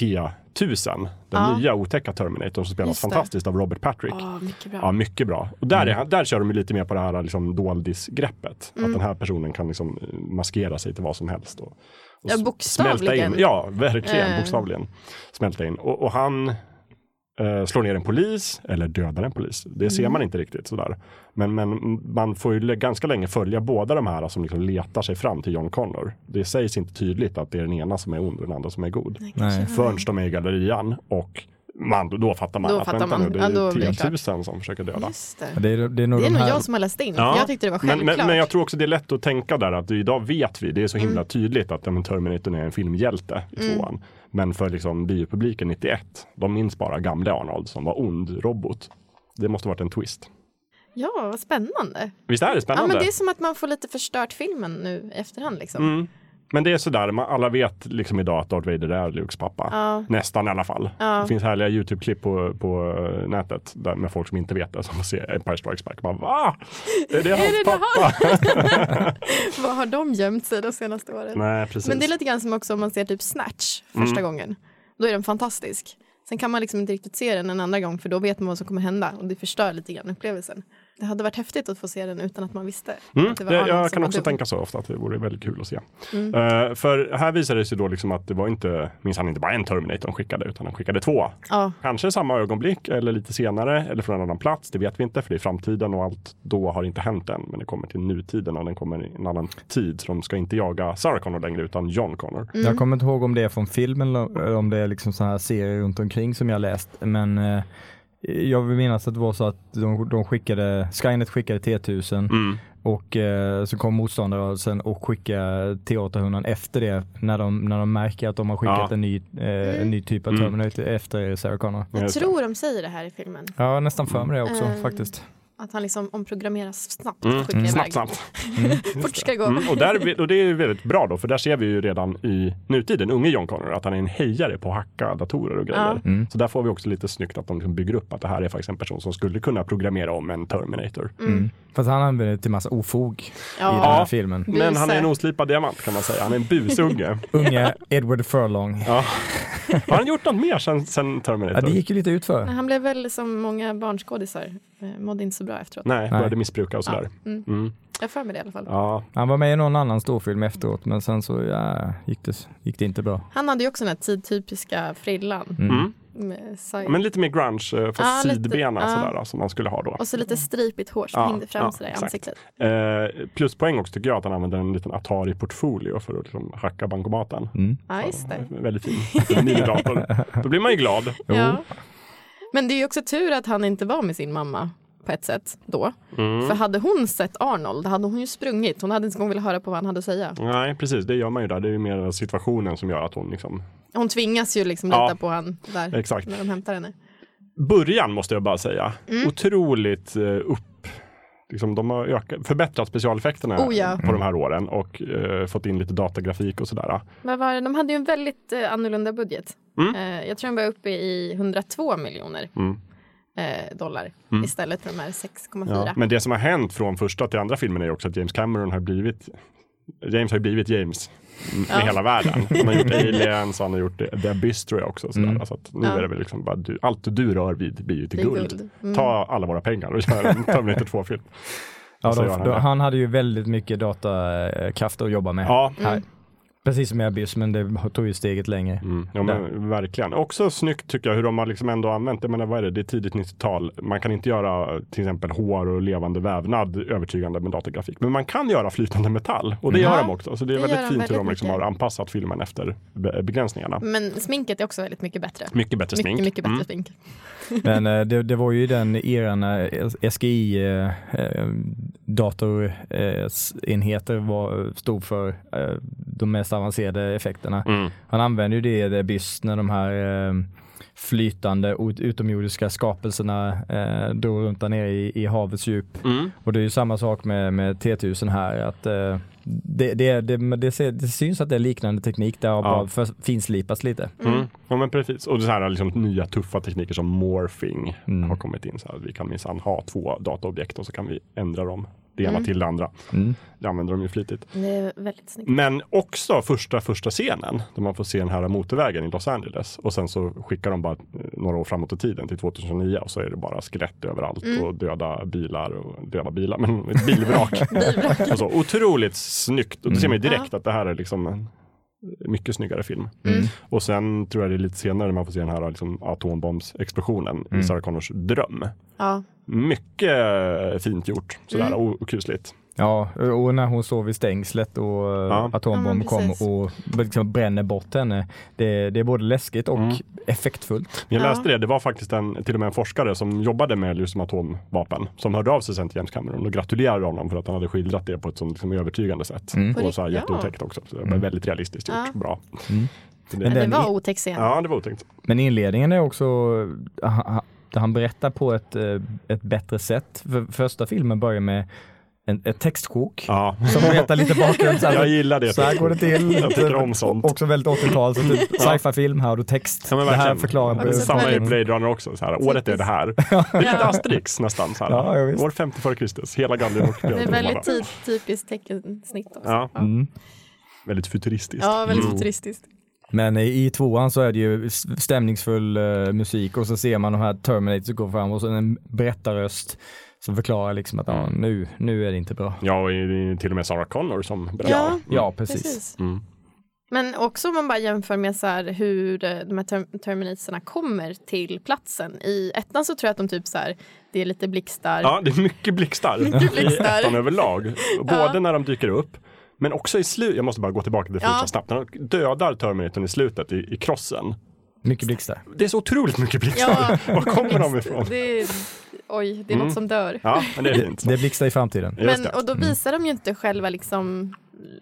T1000, den Ja. nya otäcka Terminator som spelas Just det. fantastiskt av Robert Patrick. Åh, mycket bra. Ja, mycket bra. Och där, är, han- där kör de lite mer på det här liksom, doldis-greppet. Mm. Att den här personen kan liksom maskera sig till vad som helst. Och, och Ja, bokstavligen. Smälta in. Ja, verkligen. Eh. Bokstavligen. Smälta in. Och, och han eh, slår ner en polis, eller dödar en polis. Det ser Mm. man inte riktigt sådär. Men, men man får ju ganska länge följa båda de här som liksom letar sig fram till John Connor. Det sägs inte tydligt att det är den ena som är ond och den andra som är god. Nej, Förrän de är i gallerian och man, då fattar man Då att fattar vänta man. nu, det Ja, är det 10 000 som försöker döda. Just det. Det är, det är nog Det är de nog här, jag som har läst in. Ja. Jag tyckte det var Men, självklart. men, men jag tror också det är lätt att tänka där att idag vet vi, det är så himla Mm. tydligt att ja, men Terminator är en filmhjälte i Mm. tvåan. Men för liksom biopubliken 91, de minns bara gamle Arnold som var ond robot. Det måste varit en twist. Ja, vad spännande. Visst är det Ja, spännande? men det är som att man får lite förstört filmen nu i efterhand liksom. mm. Men det är sådär, man, alla vet liksom idag att Darth Vader är Lukes pappa. Ja. Nästan i alla fall. Ja. Det finns härliga YouTube-klipp på, på eh, nätet där, med folk som inte vet det som får se Empire Strikes Back. Bara, Va? Är det hans det pappa? Vad har de gömt sig de senaste åren? Nej, precis. Men det är lite grann som också om man ser typ Snatch första Mm. gången. Då är den fantastisk. Sen kan man liksom inte riktigt se den en andra gång för då vet man vad som kommer hända och det förstör lite grann upplevelsen. Det hade varit häftigt att få se den utan att man visste. Mm, att det det, var Arnold jag kan också dum. tänka så ofta att det vore väldigt kul att se. Mm. Eh, för här visade det sig då liksom att det var inte, minns han inte bara en Terminator de skickade utan de skickade två. Ja, Kanske i samma ögonblick eller lite senare eller från en annan plats. Det vet vi inte för det är framtiden och allt då har inte hänt än. Men det kommer till nutiden och den kommer i en annan tid. Så de ska inte jaga Sarah Connor längre utan John Connor. Mm. Jag kommer inte ihåg om det är från filmen eller om det är liksom sådana här serier runt omkring som jag läst. Men eh, jag vill minnas att det var så att de, de skickade, Skynet skickade T1000 Mm. och eh, så kom motståndarrörelsen och skickade T800 efter det när de, när de märker att de har skickat Ja. en, ny, eh, en ny typ av Mm. Terminator efter Sarah Connor. jag tror de säger det här i filmen. Ja, nästan för mig det också Mm. faktiskt. Att han liksom omprogrammeras snabbt Mm. Mm. Snabbt, snabbt. Fort ska gå. Mm. Och, där, och det är väldigt bra då, för där ser vi ju redan i nutiden, unge John Connor, att han är en hejare på att hacka datorer och grejer. Ja. Mm. Så där får vi också lite snyggt att de liksom bygger upp att det här är faktiskt en person som skulle kunna programmera om en Terminator. Mm. Fast han använder det till massa ofog i den Ja. här Ja. filmen. Men han är en oslipad diamant kan man säga. Han är en busunge. Unge Edward Furlong. ja. Har han gjort något mer sen, sen Terminator? Ja, det gick ju lite ut för. Men han blev väl som många barnskådisar, mådde inte så bra efteråt. Nej, började missbruka och sådär. Ja. Mm. Mm. Jag för mig det i alla fall. Ja. Han var med i någon annan storfilm efteråt men sen så ja, gick, det, gick det inte bra. Han hade ju också den här tidtypiska frillan. Mm. Mm. Men lite mer grunge, eh, fast lite. sidbena Ja. sådär, som man skulle ha då. Och så lite stripigt hår som Ja, hängde fram ja, sådär i ansiktet. Eh, pluspoäng också tycker jag att han använder en liten Atari-portfolio för att liksom hacka bankomaten. Mm. Ja, just det. Väldigt fin. Minidator. Då blir man ju glad. Ja. Men det är ju också tur att han inte var med sin mamma på ett sätt då. Mm. För hade hon sett Arnold hade hon ju sprungit. Hon hade inte en gång velat höra på vad han hade att säga. Nej, precis. Det gör man ju där. Det är ju mer situationen som gör att hon liksom... Hon tvingas ju liksom Ja. lita på han där Exakt. när de hämtar henne. Början måste jag bara säga. Mm. Otroligt eh, upp... Liksom, de har ökat, förbättrat specialeffekterna Oh ja. på de här åren och eh, fått in lite datagrafik och sådär. Vad var? De hade ju en väldigt eh, annorlunda budget. Mm. Eh, jag tror de var uppe i 102 miljoner Mm. eh, dollar Mm. istället för de här 6,4. Ja. Men det som har hänt från första till andra filmen är också att James Cameron har blivit James har ju blivit James med Ja. hela världen. Han har gjort Aliens, han har gjort The Abyss tror jag också. Sådär. Mm. Så att nu Ja. är det väl liksom bara du, allt du rör vid blir ju till guld. guld. Mm. Ta alla våra pengar och gör en Terminator 2-film. Ja, Och de, gör han han hade ju väldigt mycket datakraft att jobba med. Ja, Här. Precis som i Abyss, men det tog ju steget längre. Mm, ja men verkligen. Också snyggt tycker jag hur de har liksom ändå använt, jag menar vad är det, det är tidigt 90-tal. Man kan inte göra till exempel hår och levande vävnad övertygande med datagrafik. Men man kan göra flytande metall och det Mm. gör de också. Så det är det väldigt de fint hur de väldigt liksom har anpassat filmen efter be- begränsningarna. Men sminket är också väldigt mycket bättre. Mycket bättre smink. Mycket, mycket bättre Mm. smink. Men eh, det, det var ju den eran när SGI eh, eh, datorenheter var, stod för eh, de mest avancerade effekterna. Mm. Han använde ju det i The Abyss när de här eh, flytande ut- utomjordiska skapelserna eh, drog runt där nere i, i havets djup. Mm. Och det är ju samma sak med, med T1000 här. Att, eh, det, det, det, det, syns att det är liknande teknik. Det har Ja. bara för, finslipats lite. Mm. Ja men precis. Och det så här liksom nya tuffa tekniker som morphing Mm. har kommit in. Så här, vi kan minsann ha två dataobjekt och så kan vi ändra dem det ena Mm. till det andra. Mm. Det använder de ju flitigt. Men också första första scenen där man får se den här motorvägen i Los Angeles och sen så skickar de bara eh, några år framåt i tiden till 2009 och så är det bara skelett överallt Mm. och döda bilar och döda bilar, men bilvrak. Bilvrak. och så, otroligt snyggt och då ser man ju direkt Ja. att det här är liksom en mycket snyggare film. Mm. Och sen tror jag det är lite senare man får se den här liksom, atombombsexplosionen Mm. i Sarah Connors dröm. Ja. Mycket fint gjort sådär Mm. och, kusligt. Ja, och när hon står vid stängslet och Ja. ja. atombomben Ja, precis. och liksom bränner bort henne. Det, det är både läskigt och Mm. effektfullt. Jag Ja. läste det, det var faktiskt en, till och med en forskare som jobbade med just atomvapen som hörde av sig sen till James Cameron och gratulerade honom för att han hade skildrat det på ett sånt liksom övertygande sätt. Mm. Och så här jätteotäckt också. Så det var Mm. väldigt realistiskt gjort. Ja. Bra. Mm. Så Men det, Det den var i- otäck scen. ja, det var otäckt. Men inledningen är också, ha- ha- där han berättar på ett, eh, ett bättre sätt. För första filmen börjar med en, ett textsjok Ja. som berättar lite bakgrund. Så Jag här, gillar det. så här går det till. Jag tycker om sånt. Också väldigt 80-tal, så typ Ja. sci-fi-film, här har du text. Ja, men det här förklarar Ja, Samma i Blade Runner också. Så här, året är det här. Det är lite. Asterix nästan. Så här. Ja, ja, visst. År 50 före Kristus. Hela Gallien och Det är väldigt ty- typiskt teckensnitt också. Ja. Ja, Mm. Väldigt futuristiskt. ja väldigt Mm. futuristiskt. Men i, i tvåan så är det ju stämningsfull eh, musik och så ser man de här Terminators gå fram och så en berättarröst som förklarar liksom att ja, nu, nu är det inte bra. Ja, och det är till och med Sarah Connor som berättar. Ja, Ja, precis. precis. Mm. Men också om man bara jämför med så här hur eh, de här term- Terminatorserna kommer till platsen. I ettan så tror jag att de typ så här, det är lite blixtar. Ja, det är mycket blixtar, Mycket blixtar. i ettan överlag. Både Ja. när de dyker upp, men också i slutet. Jag måste bara gå tillbaka till det Ja. första snabbt. När de dödar Terminatorn i slutet i, i krossen. Mycket blixtar. Det är så otroligt mycket blixtar. Ja, Var kommer de ifrån? Det är, oj, det är Mm. något som dör. Ja, men det är fint. det är blixtar i framtiden. Men, och då visar de ju inte själva liksom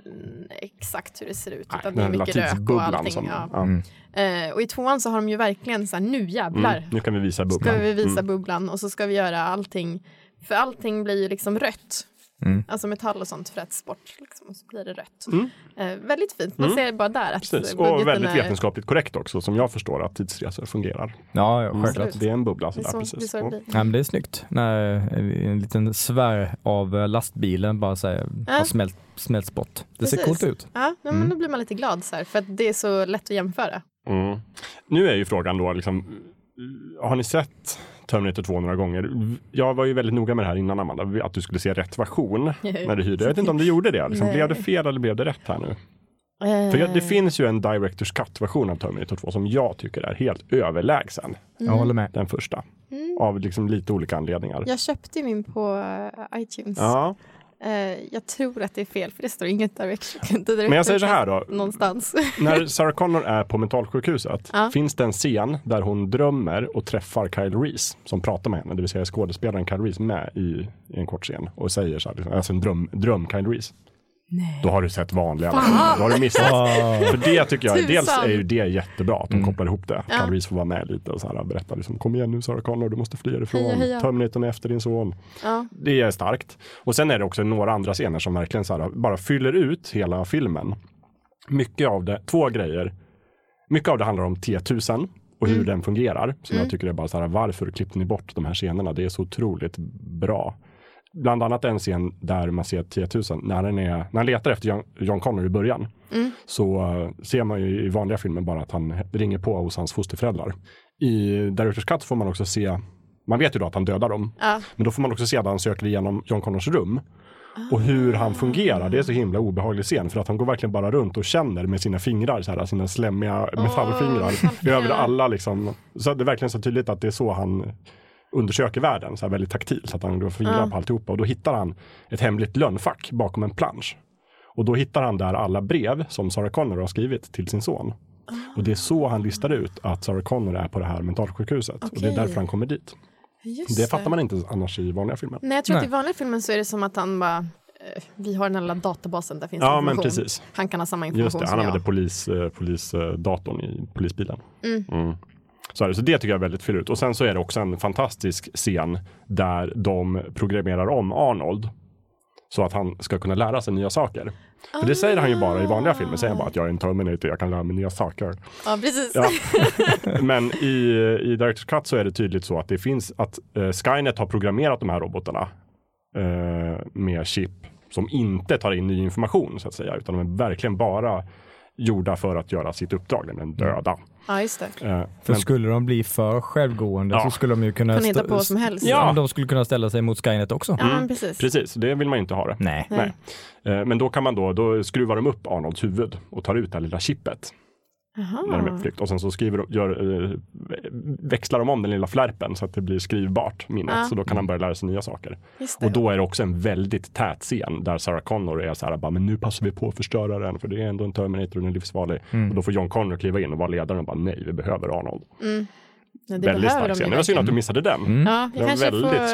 mm, exakt hur det ser ut Nej, utan det är mycket rök och allting. som- Ja. ja. Mm. Eh, och i tvåan så har de ju verkligen så här, nu jävlar Mm, nu kan vi visa ska bubblan. vi visa Mm. bubblan och så ska vi göra allting. För allting blir ju liksom rött. Mm. Alltså metall och sånt fräts bort liksom, och så blir det rött. Mm. Eh, väldigt fint, man Mm. ser bara där att Precis. Och väldigt är... vetenskapligt korrekt också, som jag förstår att tidsresor fungerar. Ja, ja, Mm. självklart. Det är en bubbla. Det är Sådär, så, det är precis. så det Ja. men det är snyggt när en liten svär av eh, lastbilen bara säger, Ja. har smält, smälts bort. Det ser Precis. coolt ut. Ja, men Mm. då blir man lite glad så här, för att det är så lätt att jämföra. Mm. Nu är ju frågan då, liksom, har ni sett Terminator 2 några gånger? Jag var ju väldigt noga med det här innan Amanda, att du skulle se rätt version när du hyrde. Jag vet inte om du gjorde det. Liksom, blev det fel eller blev det rätt här nu? För jag, det finns ju en Directors Cut-version av Terminator 2 som jag tycker är helt överlägsen. Jag håller med. Den första. Mm. Av liksom lite olika anledningar. Jag köpte min på eh, iTunes. Ja, Eh, jag tror att det är fel för det står inget direct. men jag säger så här då. Någonstans. När Sarah Connor är på mentalsjukhuset Ja. finns det en scen där hon drömmer och träffar Kyle Reese som pratar med henne, det vill säga skådespelaren Kyle Reese med i, i en kort scen och säger så här, liksom, alltså en dröm, dröm Kyle Reese. Nej. Då har du sett vanliga. Då har du missat. För det tycker jag, dels är ju det jättebra att de Mm. kopplar ihop det. Ja. Kyle Reese får vara med lite och så här, berätta liksom, kom igen nu Sarah Connor, du måste fly härifrån. Terminatorn är efter din son. Ja. Det är starkt. Och sen är det också några andra scener som verkligen så här, bara fyller ut hela filmen. Mycket av det, två grejer. Mycket av det handlar om T1000 och hur Mm. den fungerar. Som Mm. jag tycker är bara så här, varför klippte ni bort de här scenerna? Det är så otroligt bra. Bland annat en scen där man ser T1000, när, den är, när han letar efter John, John Connor i början, Mm. så eh, ser man ju i vanliga filmer bara att han ringer på hos hans fosterföräldrar. I Directors Cut får man också se, man vet ju då att han dödar dem, Ja. men då får man också se att han söker igenom John Connors rum. Och hur han fungerar, det är så himla obehaglig scen för att han går verkligen bara runt och känner med sina fingrar, så här, sina slemmiga metallfingrar metallfingrar. över alla liksom. Så det är verkligen så tydligt att det är så han undersöker världen, så här väldigt taktilt, så att han går fingrar Ja. på alltihopa. Och då hittar han ett hemligt lönnfack bakom en plansch. Och då hittar han där alla brev som Sarah Connor har skrivit till sin son. Och det är så han listar ut att Sarah Connor är på det här mentalsjukhuset. Och det är därför han kommer dit. Just Det fattar man inte annars i vanliga filmer. Nej, jag tror att Nej. i vanliga filmen så är det som att han bara, eh, vi har den här lilla databasen, där finns Ja, information. men precis. Han kan ha samma Just information det, han som använder jag. polis, eh, polisdatorn i polisbilen. Mm. Mm. Så, är det, så det tycker jag är väldigt ut. Och sen så är det också en fantastisk scen där de programmerar om Arnold så att han ska kunna lära sig nya saker. För det säger han ju bara i vanliga filmer, säger han bara att jag är en Terminator, jag kan lära mig nya saker. Ja, precis. Ja. Men i, i Directors Cut så är det tydligt så att det finns att eh, Skynet har programmerat de här robotarna eh, med chip som inte tar in ny information så att säga, utan de är verkligen bara gjorda för att göra sitt uppdrag, nämligen döda. Ja, just det. Eh, För men, skulle de bli för självgående Ja. så skulle de ju kunna... Kan hitta på vad som helst. Ja. Ja. De skulle kunna ställa sig mot Skynet också. Ja, Mm. men precis. precis, det vill man ju inte ha det. Nej. Nej. Eh, Men då kan man då, då skruvar de upp Arnolds huvud och tar ut det lilla chippet. När de är på Aha. flykt. Och sen så skriver gör, eh, växlar de om den lilla flärpen så att det blir skrivbart minnet. Ja. Så då kan han börja lära sig nya saker. Och då är det också en väldigt tät scen där Sarah Connor är så här, bara, men nu passar vi på att förstöra den för det är ändå en Terminator och den är livsfarlig. Och då får John Connor kliva in och vara ledaren och bara nej, vi behöver Arnold. Mm. Ja, det väldigt stark de scen. Det var synd att du missade den. Mm. Ja, Det jag var kanske väldigt får,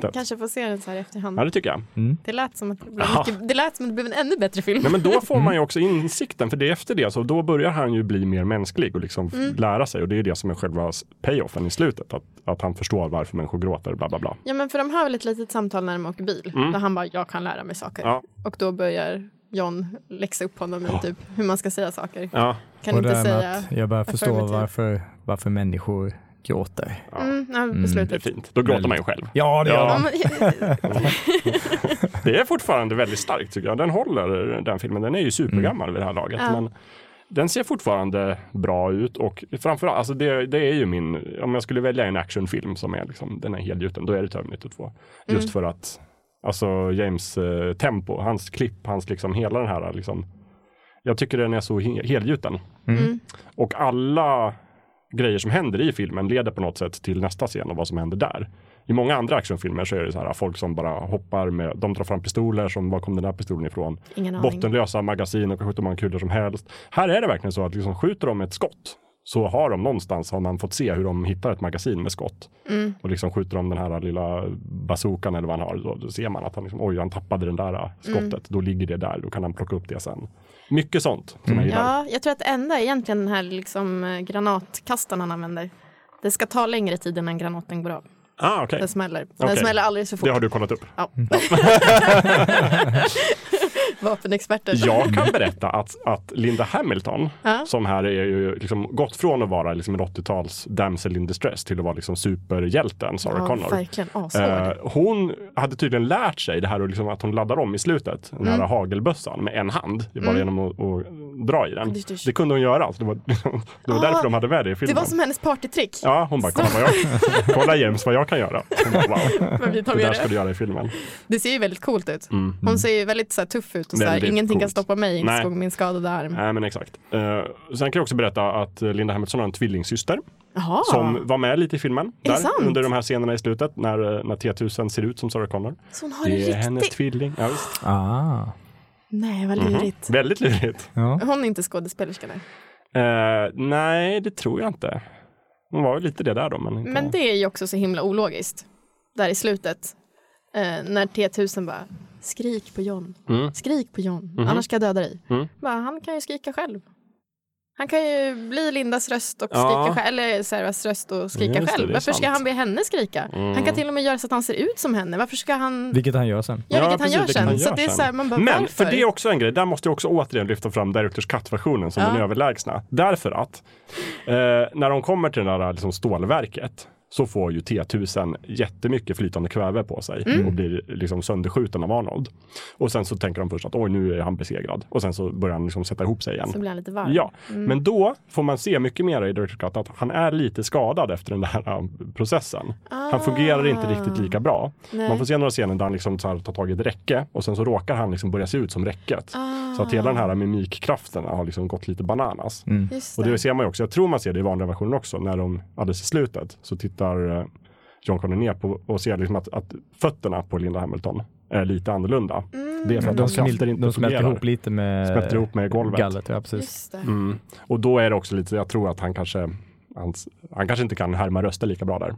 känt. kanske får se den så här i efterhand. Ja, det tycker jag. Mm. Det lät som att det, blev mycket, det lät som att det blev en ännu bättre film. Nej, men då får man ju också insikten, för det är efter det, så då börjar han ju bli mer mänsklig och liksom Mm. lära sig. Och det är det som är själva payoffen i slutet, att, att han förstår varför människor gråter, bla bla bla. Ja, men för de har väl ett litet samtal när de åker bil. Mm. Där han bara, jag kan lära mig saker. Ja. Och då börjar John läxa upp honom i typ hur man ska säga saker. Ja, Kan och inte säga... att jag börjar förstå varför, varför människor gråter. ja. Mm, ja, Mm. det är fint. Då gråter man ju själv. Ja, det gör Ja, men, Det är fortfarande väldigt starkt tycker jag. Den håller, den filmen. Den är ju supergammal vid det här laget. Ja. Men den ser fortfarande bra ut och framförallt, alltså det, det är ju min, om jag skulle välja en actionfilm som är liksom, den är helgjuten, då är det Terminator 2. Just Mm. för att, alltså James eh, tempo, hans klipp, hans liksom hela den här liksom, jag tycker den är så he- helgjuten. mm. Och alla grejer som händer i filmen leder på något sätt till nästa scen och vad som händer där. I många andra actionfilmer så är det så här folk som bara hoppar med, de drar fram pistoler som, var kom den där pistolen ifrån? Ingen aning. Bottenlösa magasin och hur många kulor som helst. Här är det verkligen så att liksom skjuter de ett skott så har de någonstans har man fått se hur de hittar ett magasin med skott. Mm. Och liksom skjuter de den här lilla bazookan eller vad han har, då, då ser man att han liksom, oj, han tappade den där äh, skottet. Mm. Då ligger det där, då kan han plocka upp det sen. Mycket sånt som jag gillar. Ja, jag tror att det enda är egentligen den här liksom, eh, granatkastaren han använder. Det ska ta längre tid innan granaten går av. Ah, okej. Den smäller. Den Okej. smäller alldeles för fort. Det har du kollat upp. Ja. Vapenexperter. Jag kan berätta att, att Linda Hamilton, Ja. som här är ju liksom gått från att vara liksom en 80-tals damsel in distress till att vara liksom superhjälten Sarah ja, Connor. verkligen. Eh, hon hade tydligen lärt sig det här och liksom att hon laddar om i slutet, den Mm. här hagelbössan med en hand, bara genom att, att dra i den. Det kunde hon göra, alltså. det var, det var Ah, därför de hade med det i det filmen. var som hennes partytrick. Ja, hon bara, kolla, vad jag, kolla James vad jag kan göra. Hon bara, wow, det där ska det. du göra i filmen. det ser ju väldigt coolt ut. Mm. Hon ser ju väldigt så här, tuff ut och så här, ingenting kan coolt. stoppa mig, inte min skadade arm. Nej men exakt. Uh, sen kan jag också berätta att Linda Hamilton har en tvillingsyster Jaha, som var med lite i filmen. Där, under de här scenerna i slutet när, eh, när T1000 ser ut som Sarah Connor. så hon har det är hennes riktigt? tvilling. Ja, visst. Ah. Nej, vad Mhm. lurigt. Väldigt lurigt. Ja. Hon är inte skådespelerska nu. Eh, nej, det tror jag inte. Hon var ju lite det där då. Men, inte... Men det är ju också så himla ologiskt. Där i slutet. Eh, när T1000 bara, skrik på John. Mm. Skrik på John, Mhm. annars ska jag döda dig. Mm. Bara, han kan ju skrika själv. Han kan ju bli Lindas röst och Ja. skrika själv, eller Sarahs röst och skrika det, själv. Varför ska han be henne skrika? Mm. Han kan till och med göra så att han ser ut som henne. Varför ska han... Vilket han gör sen. Ja, Ja, vilket precis, han gör sen. han så gör att det är så här, man bara, Men varför? för det är också en grej, där måste jag också återigen lyfta fram Directors Cut-versionen som Ja. den överlägsna. Därför att eh, när de kommer till det där liksom, stålverket så får ju T1000 jättemycket flytande kväve på sig Mm. och blir liksom sönderskjuten av Arnold. Och sen så tänker de först att oj, nu är han besegrad. Och sen så börjar han liksom sätta ihop sig igen. Så blir han lite varm. Ja, Mm. men då får man se mycket mer i Director's Cut att han är lite skadad efter den där äh, processen. Han fungerar inte riktigt lika bra. Ah. Nej. Man får se några scener där han liksom tar tag i ett räcke och sen så råkar han liksom börja se ut som räcket. Ah, Så att hela den här mimikkraften har liksom gått lite bananas. Mm. Just Och det. det ser man ju också, jag tror man ser det i vanliga versionen också, när de alldeles i slutet så tittar eh, John Connor ner på och ser liksom att, att fötterna på Linda Hamilton är lite annorlunda. Mm. Det är för att De, de smil, krafter inte de smälter ihop lite med, Smälter ihop med golvet. gallret. Ja, precis. Just det. Mm. Och då är det också lite, jag tror att han kanske, hans, han kanske inte kan härma röster lika bra där.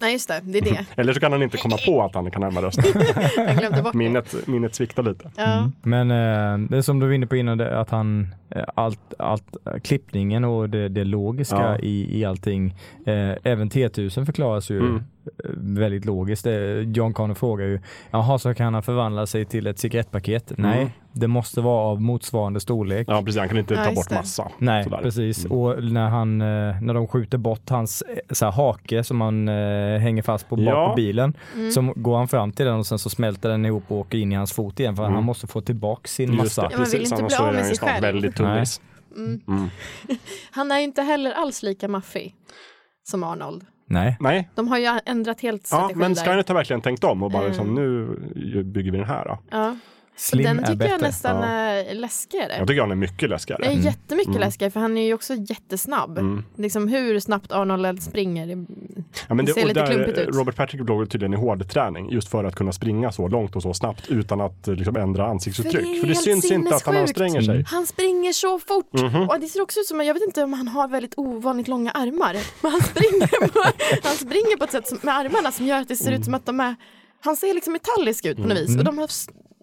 Nej, just det. Det är det. Eller så kan han inte komma på att han kan glömde bort det. minnet, minnet sviktar lite. Ja. Men eh, det är som du var inne på innan, det, att han, eh, allt, allt, eh, klippningen och det, det logiska Ja. i, i allting, eh, även T1000 förklaras ju Mm. Eh, väldigt logiskt. Det, John Connor frågar ju, jaha så kan han förvandla sig till ett cigarettpaket? Mm. Nej, det måste vara av motsvarande storlek. Ja, precis. Han kan inte Ja, ta bort det. massa. Nej, Sådär. precis. Mm. Och när, han, eh, när de skjuter bort hans eh, så här, hake som han eh, hänger fast på bak Ja. på bilen, Mm. så går han fram till den och sen så smälter den ihop och åker in i hans fot igen för Mm. han måste få tillbaka sin Just massa. det, Ja, man vill precis. inte bli av med sig själv. väldigt tunnis. Mm. Mm. Han är ju inte heller alls lika maffig som Arnold. Nej. Nej, De har ju ändrat helt ja, strategi men där. Skynet har verkligen tänkt om och bara Mm. liksom, nu bygger vi den här. Då. Ja. Slim Den tycker bättre. jag nästan Ja. är läskigare. Jag tycker han är mycket läskigare. Är jättemycket Mm. läskigare för han är ju också jättesnabb. Mm. Liksom hur snabbt Arnold springer. det- Ja, men Det ser lite där, klumpigt ut. Robert Patrick låg tydligen i hårdträning just för att kunna springa så långt och så snabbt utan att liksom, ändra ansiktsuttryck. För det För det syns inte att han anstränger sig. Han springer så fort! Mhm. Och det ser också ut som, jag vet inte om han har väldigt ovanligt långa armar. Men han springer på, han springer på ett sätt som, med armarna som gör att det ser Mm. ut som att de är, han ser liksom metallisk ut på något vis. Och de har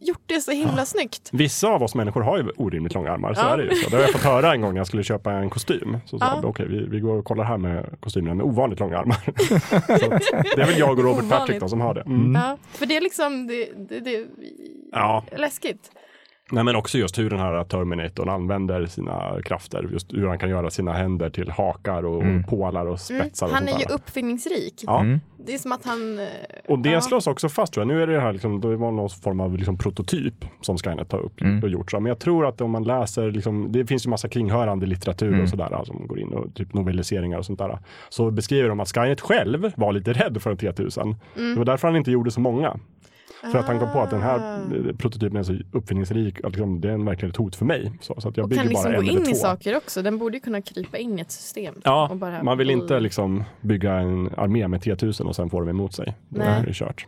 gjort det så himla snyggt. Vissa av oss människor har ju orimligt långa armar, så Ja. är det ju. Så. Det har jag fått höra en gång när jag skulle köpa en kostym. Så sa Ja. okej, vi, vi går och kollar här med kostymerna med ovanligt långa armar. det är väl jag och Robert Patrick då Ovanligt. som har det. Mm. Ja, för det är liksom, det, det, det Ja. läskigt. Nej, men också just hur den här Terminatorn använder sina krafter. Just hur han kan göra sina händer till hakar och pålar och Mm. spetsar. Och Han sånt är ju där. uppfinningsrik. Ja. Mm. Det är som att han... eh, Och det ja. slås också fast tror jag. Nu är det här liksom, det var någon form av liksom prototyp som Skynet har upp Mm. och gjort. Så. Men jag tror att om man läser, liksom, det finns ju massa kringhörande litteratur Mm. och sådär som går in och typ novelliseringar och sånt där. Så beskriver de att Skynet själv var lite rädd för en T1000. Mm. Det var därför han inte gjorde så många. För att han kom på att den här Ah. eh, prototypen är så uppfinningsrik att liksom, det är verkligen ett hot för mig. Så, så att jag Och bygger kan liksom bara gå in i två. saker också. Den borde ju kunna krypa in i ett system. Ja, och bara- man vill inte liksom bygga en armé med T1000 och sen få dem emot sig. Nej. är det kört.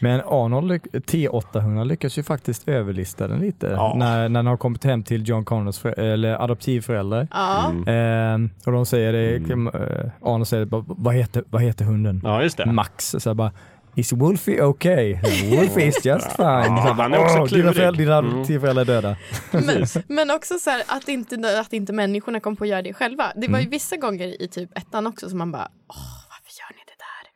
Men Arnold, lyck- T800 lyckas ju faktiskt överlista den lite. Ja. När, när den har kommit hem till John Connors för, eller adoptivföräldrar. Ja, Mm. Eh, och de säger det, eh, Arnold säger vad heter, vad heter hunden? Ja, just det. Max. Så jag bara, Is Wolfie okay? Wolfie is just fine. Ja, han är också "Åh, dina klurig." föräldrar, dina Mm. adoptivföräldrar är döda. men, men också så här att inte, att inte människorna kom på att göra det själva. Det var Mm. ju vissa gånger i typ ettan också som man bara, åh, varför gör ni det där?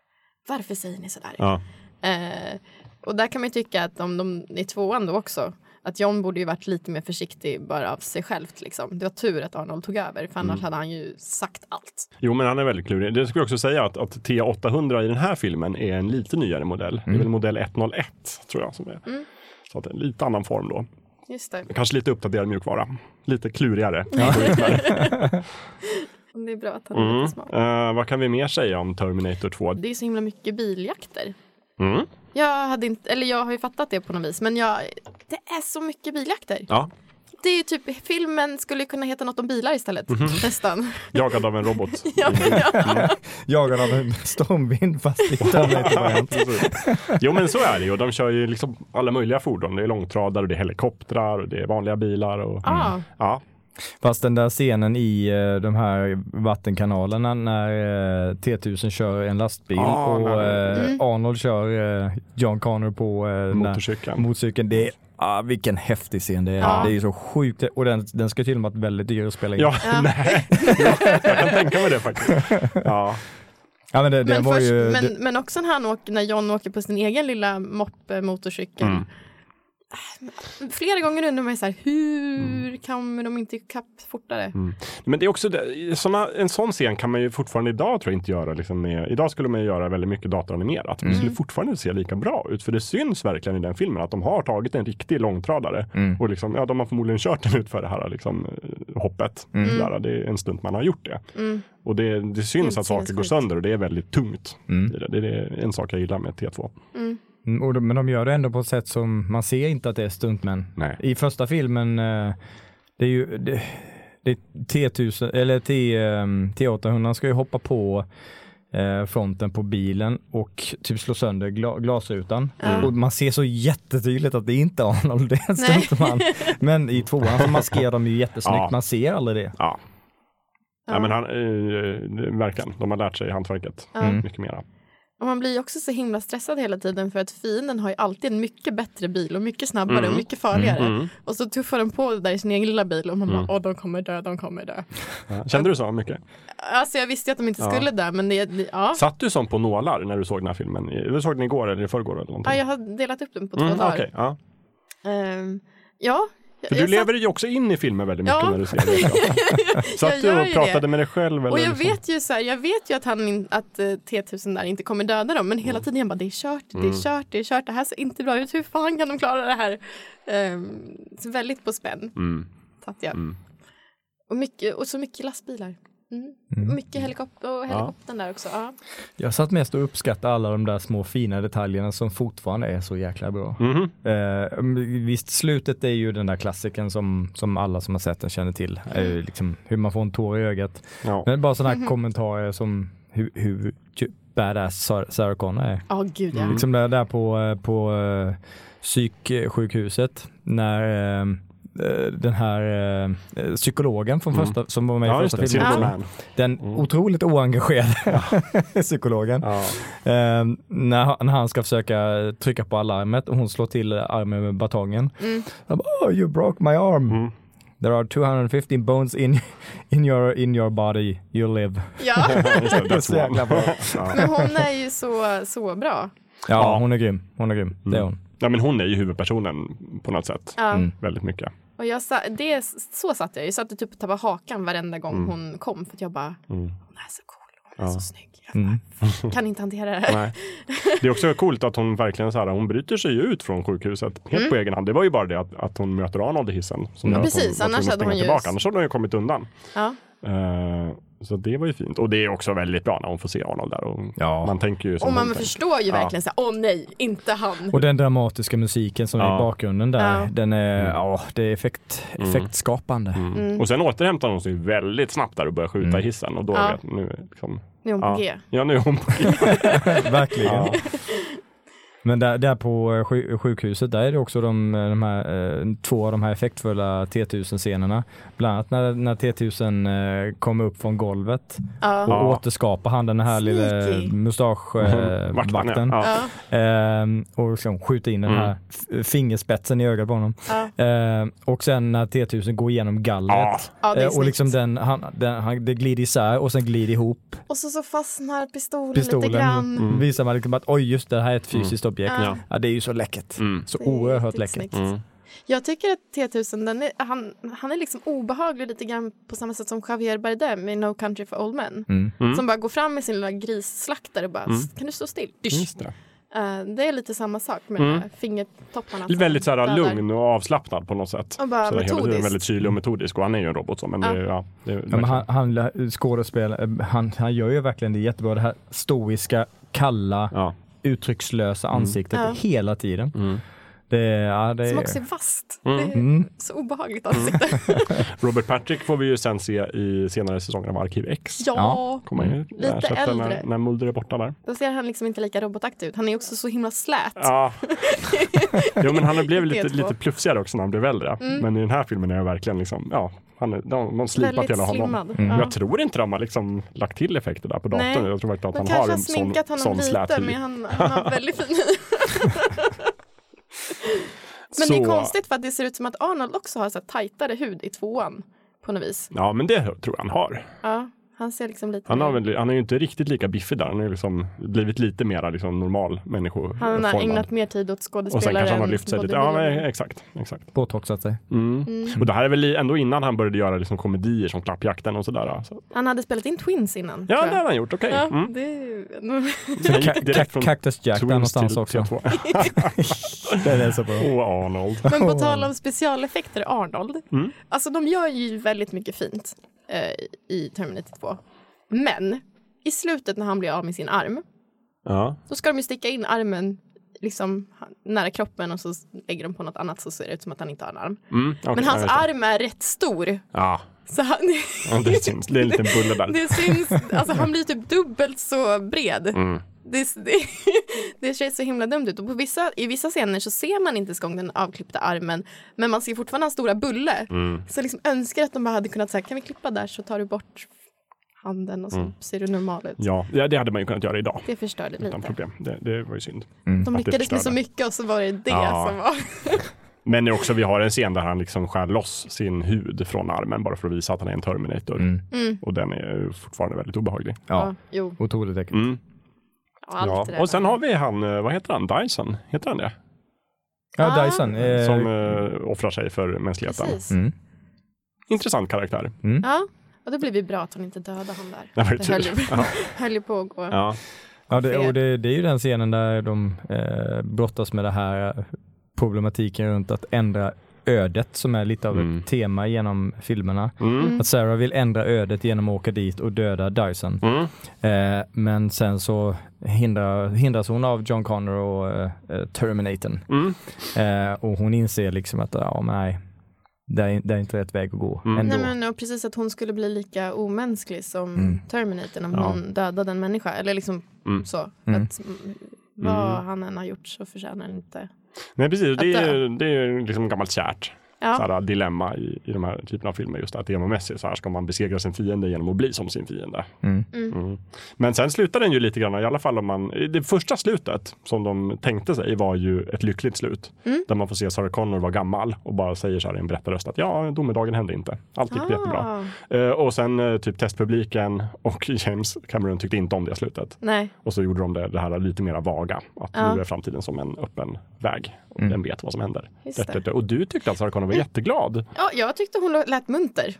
Varför säger ni sådär? Ja. Eh, och där kan man ju tycka att om de i tvåan då också, att John borde ju varit lite mer försiktig bara av sig självt liksom. Det var tur att Arnold tog över, för annars Mm. hade han ju sagt allt. Jo, men han är väldigt klurig. Det skulle jag också säga att, att T800 i den här filmen är en lite nyare modell. Det är väl modell 101 tror jag som är. Mm. Så att det är en lite annan form då. Just det. Kanske lite uppdaterad mjukvara. Lite klurigare. Det är bra att han är Mm. lite smart. Eh, vad kan vi mer säga om Terminator 2? Det är så himla mycket biljakter. Mm. Jag, hade inte, eller jag har ju fattat det på något vis, men jag, det är så mycket biljakter. Ja, Det är ju typ, filmen skulle kunna heta något om bilar istället, Mhm. nästan. jagad av en robot. ja, ja. Jagad av en stormvind fast. Precis. jo men så är det ju. Och De kör ju liksom alla möjliga fordon. Det är långtradare, och det är helikoptrar, och det är vanliga bilar. Och, Ah, ja. Fast den där scenen i eh, de här vattenkanalerna när eh, T1000 kör en lastbil Ja, och eh, Mm. Arnold kör John Connor på Motorcykeln. motorcykeln. Det är, ah, vilken häftig scen det är. Ja. Det är ju så sjukt. Och den, den ska till och med vara väldigt dyr att spela in. Ja, Ja. nej. Ja, jag kan tänka mig det faktiskt. Ja, Ja, men det, det men, var först, ju... men, det, men också när, han åker, när John åker på sin egen lilla moppe-motorcykel. Mm. Flera gånger undrar man ju så här, hur Mm. kommer de inte ikapp fortare? Men det är också det, såna, en sån scen kan man ju fortfarande idag tror jag inte göra. Liksom med, idag skulle man ju göra väldigt mycket datoranimerat. Men det skulle fortfarande se lika bra ut. För det syns verkligen i den filmen att de har tagit en riktig långtradare. Mm. Och liksom, ja, de har förmodligen kört den ut för det här liksom, eh, hoppet. Sådär, det är en stund man har gjort det. Mm. Och det, det syns att saker går sönder och det är väldigt tungt. Mm. Det, det är en sak jag gillar med T2. Mm. Mm, men de gör det ändå på ett sätt som man ser inte att det är stuntmän. Nej. I första filmen, eh, det är ju det, det är T1000, eller T, eh, T800 ska ju hoppa på eh, fronten på bilen och typ slå sönder gla, glasrutan. Ja. Och man ser så jättetydligt att det är inte är Arnold, det är en stuntman. Men i tvåan så maskerar de ju jättesnyggt, Ja. man ser aldrig det. Ja. Ja. Ja, men han, eh, verkligen, de har lärt sig hantverket Ja. mycket mera. Och man blir ju också så himla stressad hela tiden för att fienden har ju alltid en mycket bättre bil och mycket snabbare Mm. och mycket farligare. Mm. Och så tuffar de på det där i sin egen lilla bil och man Mm. bara, åh de kommer dö, de kommer dö. Ja. Kände du så mycket? Alltså jag visste ju att de inte Ja. skulle dö men det, ja. Satt du som på nålar när du såg den här filmen? Du såg den igår eller i förrgår? Eller någonting? ja, jag har delat upp den på två Mm, dagar. okej, ja. Ehm, ja. För du satt- lever ju också in i filmer väldigt mycket Ja. när du ser det. Satt du och pratade det. med dig själv? Eller Och jag liksom? vet ju så här, jag vet ju att han att eh, T1000 där inte kommer döda dem men hela tiden jag bara det är kört, det är Mm. kört, det är kört, det här ser inte bra ut, hur fan kan de klara det här? Så väldigt på spänn Mm. satt jag. Mm. Och, mycket, och så mycket lastbilar. Mm. Mycket helikopter och helikoptern där också. Ja. Jag satt mest och uppskattade alla de där små fina detaljerna som fortfarande är så jäkla bra. Mhm. Eh, visst, slutet är ju den där klassiken som, som alla som har sett den känner till. Är ju liksom hur man får en tår i ögat. Ja. Men bara sådana här kommentarer som hur, hur ty- badass Sar- Sarah Connor är. Ja, gud ja. Mm. Liksom där, där på, eh, på uh, psyksjukhuset när eh, eh, den här eh, psykologen från Mm. första, som var med Ja, i just första det. filmen, Ja. Den Mm. otroligt oengagerade psykologen. Ja. Eh, när, han- när han ska försöka trycka på alarmet och hon slår till armen med batongen. Mm. Han bara, oh you broke my arm. Mm. There are 215 bones in, in, your, in your body, you live. ja. Det, är så jäkla bra. Ja. Men hon är ju så, så bra. Ja, Ja. hon är grym. Hon är grym. Det är Mm. hon. ja, men hon är ju huvudpersonen på något sätt. Ja. Mm. Väldigt mycket. Och jag sa, det, så satt jag. Jag satt och typ tappade hakan varenda gång Mm. hon kom. För att jag bara, Mm. hon är så cool, hon är Ja. så snygg. Mm. kan inte hantera det här. Nej. Det är också coolt att hon verkligen så här, hon bryter sig ju ut från sjukhuset helt på egen hand. Det var ju bara det att, att hon möter Arnold i hissen. Som Mm. att Precis, hon annars att hade hon ju-. Annars hade hon ju kommit undan. Ja. Eh, så det var ju fint. Och det är också väldigt bra när hon får se Arnold där. Och Ja. Man tänker ju som Och man tänker. förstår ju Ja. verkligen så här, åh nej, inte han. Och den dramatiska musiken som är Ja. i bakgrunden där, Ja. den är, Mm. ja, det är effekt, Mm. effektskapande. Mm. Mm. Och sen återhämtar hon sig väldigt snabbt där och börjar skjuta Mm. i hissen. Och då Ja. vet nu liksom, Nu är hon ja. på G. Ja, nu är hon på G. Verkligen. Ja. Men där, där på eh, sju- sjukhuset, där är det också de, eh, de här, eh, två av de här effektfulla T1000-scenerna. Bland annat när, när T1000 eh, kommer upp från golvet och Ja. Ja. återskapar han den här lilla Sneaky. Vakten, mustaschvakten. ja. Ja. Ja. Ehm, och liksom skjuter in den Mm. här f- fingerspetsen i ögat på honom. Ja. Ehm, och sen när T1000 går igenom gallret Ja. ja, och liksom den, han, den, han, det glider isär och sen glider ihop Och så, så fastnar pistolen, pistolen. lite grann. Mm. Visar man liksom att oj just det, det här är ett fysiskt objekt. Ja. Ja. det är ju så läckert. Mm. Så oerhört läckert. Mm. Jag tycker att T1000, den är, han, han är liksom obehaglig lite grann på samma sätt som Javier Bardem i No Country for Old Men. Mm. Mm. Som bara går fram med sin lilla grisslaktare och bara, Mm. kan du stå still? Dysch. Just det. Eh, det är lite samma sak med Mm. fingertopparna. Väldigt så här, lugn och avslappnad på något sätt. Och bara så metodiskt. väldigt kylig och metodisk. Och han är ju en robot så, men Ja. det, ja, det, är Ja, men han, han skådespelare, han, han gör ju verkligen det jättebra. Det här stoiska, kalla, ja. Uttryckslösa Mm. ansiktet Ja. hela tiden. Mm. Det, ja, det Som är- också är vasst. Mm. Det är Mm. så obehagligt ansikte. Robert Patrick får vi ju sen se i senare säsonger av Arkiv X. ja. Kommer ju, Lite äldre. När, när Mulder är borta där. då ser han liksom inte lika robotaktig ut. Han är också så himla slät. Ja. jo men han blev lite, T2. lite plufsigare också när han blev äldre. Mm. Men i den här filmen är jag verkligen liksom, ja, han är, de, de slipat hela honom. Mm. Ja. Jag tror inte de har liksom lagt till effekter där på datorn. Nej. Jag tror verkligen att De han kanske har en sån, sminkat honom sån lite, slät hy. men han, han har väldigt fin Men det är Så- konstigt för att det ser ut som att Arnold också har så här tajtare hud i tvåan på något vis. Ja men det tror jag han har. Ja, han ser liksom lite Han, har mer- väl, han är ju inte riktigt lika biffig där. Han har liksom blivit lite mer liksom normal människo. han har ägnat mer tid åt Och sen skådespelare kanske han har lyft sig lite. Ja, men, exakt. exakt. Botoxat sig. Mm. Mm. Och det här är väl ändå innan han började göra liksom komedier som Klappjakten och sådär. Så. Han hade spelat in Twins innan. Ja, det har han gjort. Okej. Ja, Mm. det är Ka- Cactus Jack där Twins någonstans till också. T2. Den är så bra. Och Arnold. Men på tal om specialeffekter, Arnold. Mm. Alltså de gör ju väldigt mycket fint eh, i Terminator 2. Men i slutet när han blir av med sin arm, Ja. då ska de ju sticka in armen liksom nära kroppen och så lägger de på något annat så ser det ut som att han inte har en arm. Mm, okej, Men hans arm är rätt stor. Ja, Så han, ja, det syns. Det är en liten bulle där. det syns, alltså han blir typ dubbelt så bred. Mm. Det, det, det ser så himla dumt ut. Och på vissa, I vissa scener så ser man inte ens gång den avklippta armen. Men man ser fortfarande hans stora bulle. Mm. Så jag liksom önskar att de bara hade kunnat säga, kan vi klippa där så tar du bort handen och så Mm. ser du normal ut. Ja, ja, det hade man ju kunnat göra idag. Det förstörde Utan lite. problem. Det, det var ju synd. De Att det lyckades med så mycket och så var det det Ja. som var... Men också, vi har en scen där han liksom skär loss sin hud från armen bara för att visa att han är en Terminator. Mm. Mm. Och den är fortfarande väldigt obehaglig. Ja, jo, otroligt läckert. Mm. allt Ja. det där. Och sen har vi han, eh, vad heter han, Dyson? Heter han det? Ja, Ah. Dyson. Eh, Som eh, offrar sig för mänskligheten. Precis. mm. Intressant karaktär. Ja, och då blev vi bra att hon inte dödade han där. Det Det höll, ju, Ja. höll ju på att gå. Ja. Ja, det, och det, det är ju den scenen där de eh, brottas med det här problematiken runt att ändra ödet som är lite av Mm. ett tema genom filmerna. Mm. Att Sarah vill ändra ödet genom att åka dit och döda Dyson. Mm. Eh, men sen så hindrar, hindras hon av John Connor och eh, eh, Terminatorn. Mm. Eh, och hon inser liksom att ja, nej, det är, det är inte rätt väg att gå Mm. ändå. Nej, men, och precis att hon skulle bli lika omänsklig som Mm. Terminator om Ja. hon dödade en människa. Eller liksom Mm. så. Mm. Att, mm, vad Mm. han än har gjort så förtjänar han inte. Nej precis, det Att är, ju- det är ju liksom gammalt kärt Ja. såhär, dilemma i, i de här typerna av filmer. Just att demomässigt så här ska man besegra sin fiende genom att bli som sin fiende. Mm. Mm. Men sen slutar den ju lite grann, i alla fall om man, det första slutet som de tänkte sig var ju ett lyckligt slut. Mm. Där man får se Sarah Connor vara gammal och bara säger så här i en berättarröst att ja, domedagen hände inte. Allt gick jättebra. Ah. Eh, och sen eh, typ testpubliken och James Cameron tyckte inte om det slutet. Nej. Och så gjorde de det, det här lite mera vaga. Att Ja. nu är framtiden som en öppen väg. Och Mm. den vet vad som händer. Det. Och du tyckte att Sarah Connor var jätteglad. Ja, jag tyckte hon lät munter.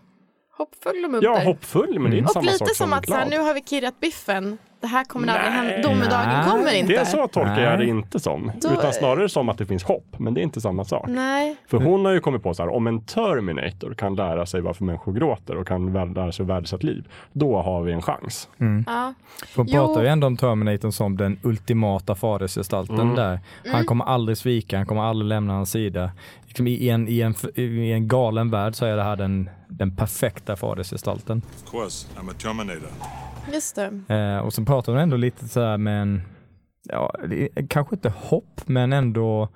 Hoppfull och munter. Ja, hoppfull, men det är inte och samma sak lite som som att så här, nu har vi kirrat biffen. Det här kommer aldrig hända. Domedagen Nej. kommer inte. Det så tolkar jag det inte som. Då- Utan snarare som att det finns hopp. Men det är inte samma sak. Nej. För hon har ju kommit på så här, om en Terminator kan lära sig varför människor gråter och kan lära sig värdesätta liv, då har vi en chans. Ja. Hon Jo. pratar ju ändå om Terminatorn som den ultimata fadersgestalten Mm. där. Han Mm. kommer aldrig svika, han kommer aldrig lämna hans sida. Liksom i, en, i, en, I en galen värld så är det här den, den perfekta fadersgestalten. Of course, I'm a Terminator. Just det. Eh, och så pratar hon ändå lite så här med en, ja, det är kanske inte hopp, men ändå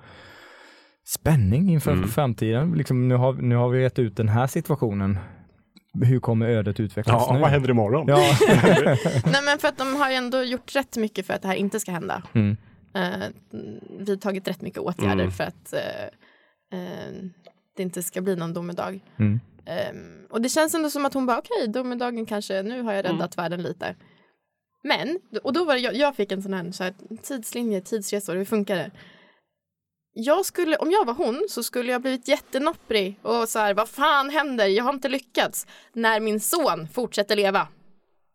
spänning inför Mm. framtiden. Liksom, nu, har, nu har vi rätt ut den här situationen. Hur kommer ödet utvecklas Ja, nu? vad händer imorgon? Ja. Nej men för att de har ju ändå gjort rätt mycket för att det här inte ska hända. Mm. Eh, vidtagit rätt mycket åtgärder Mm. för att eh, eh, det inte ska bli någon domedag. Mm. Ehm, och det känns ändå som att hon bara okej, domedagen kanske, nu har jag Mm. räddat världen lite. Men, och då var det, jag, jag fick en sån här, så här tidslinje, tidsresor, hur funkar det? Jag skulle, om jag var hon så skulle jag blivit jättenopprig och så här, vad fan händer? Jag har inte lyckats. När min son fortsätter leva.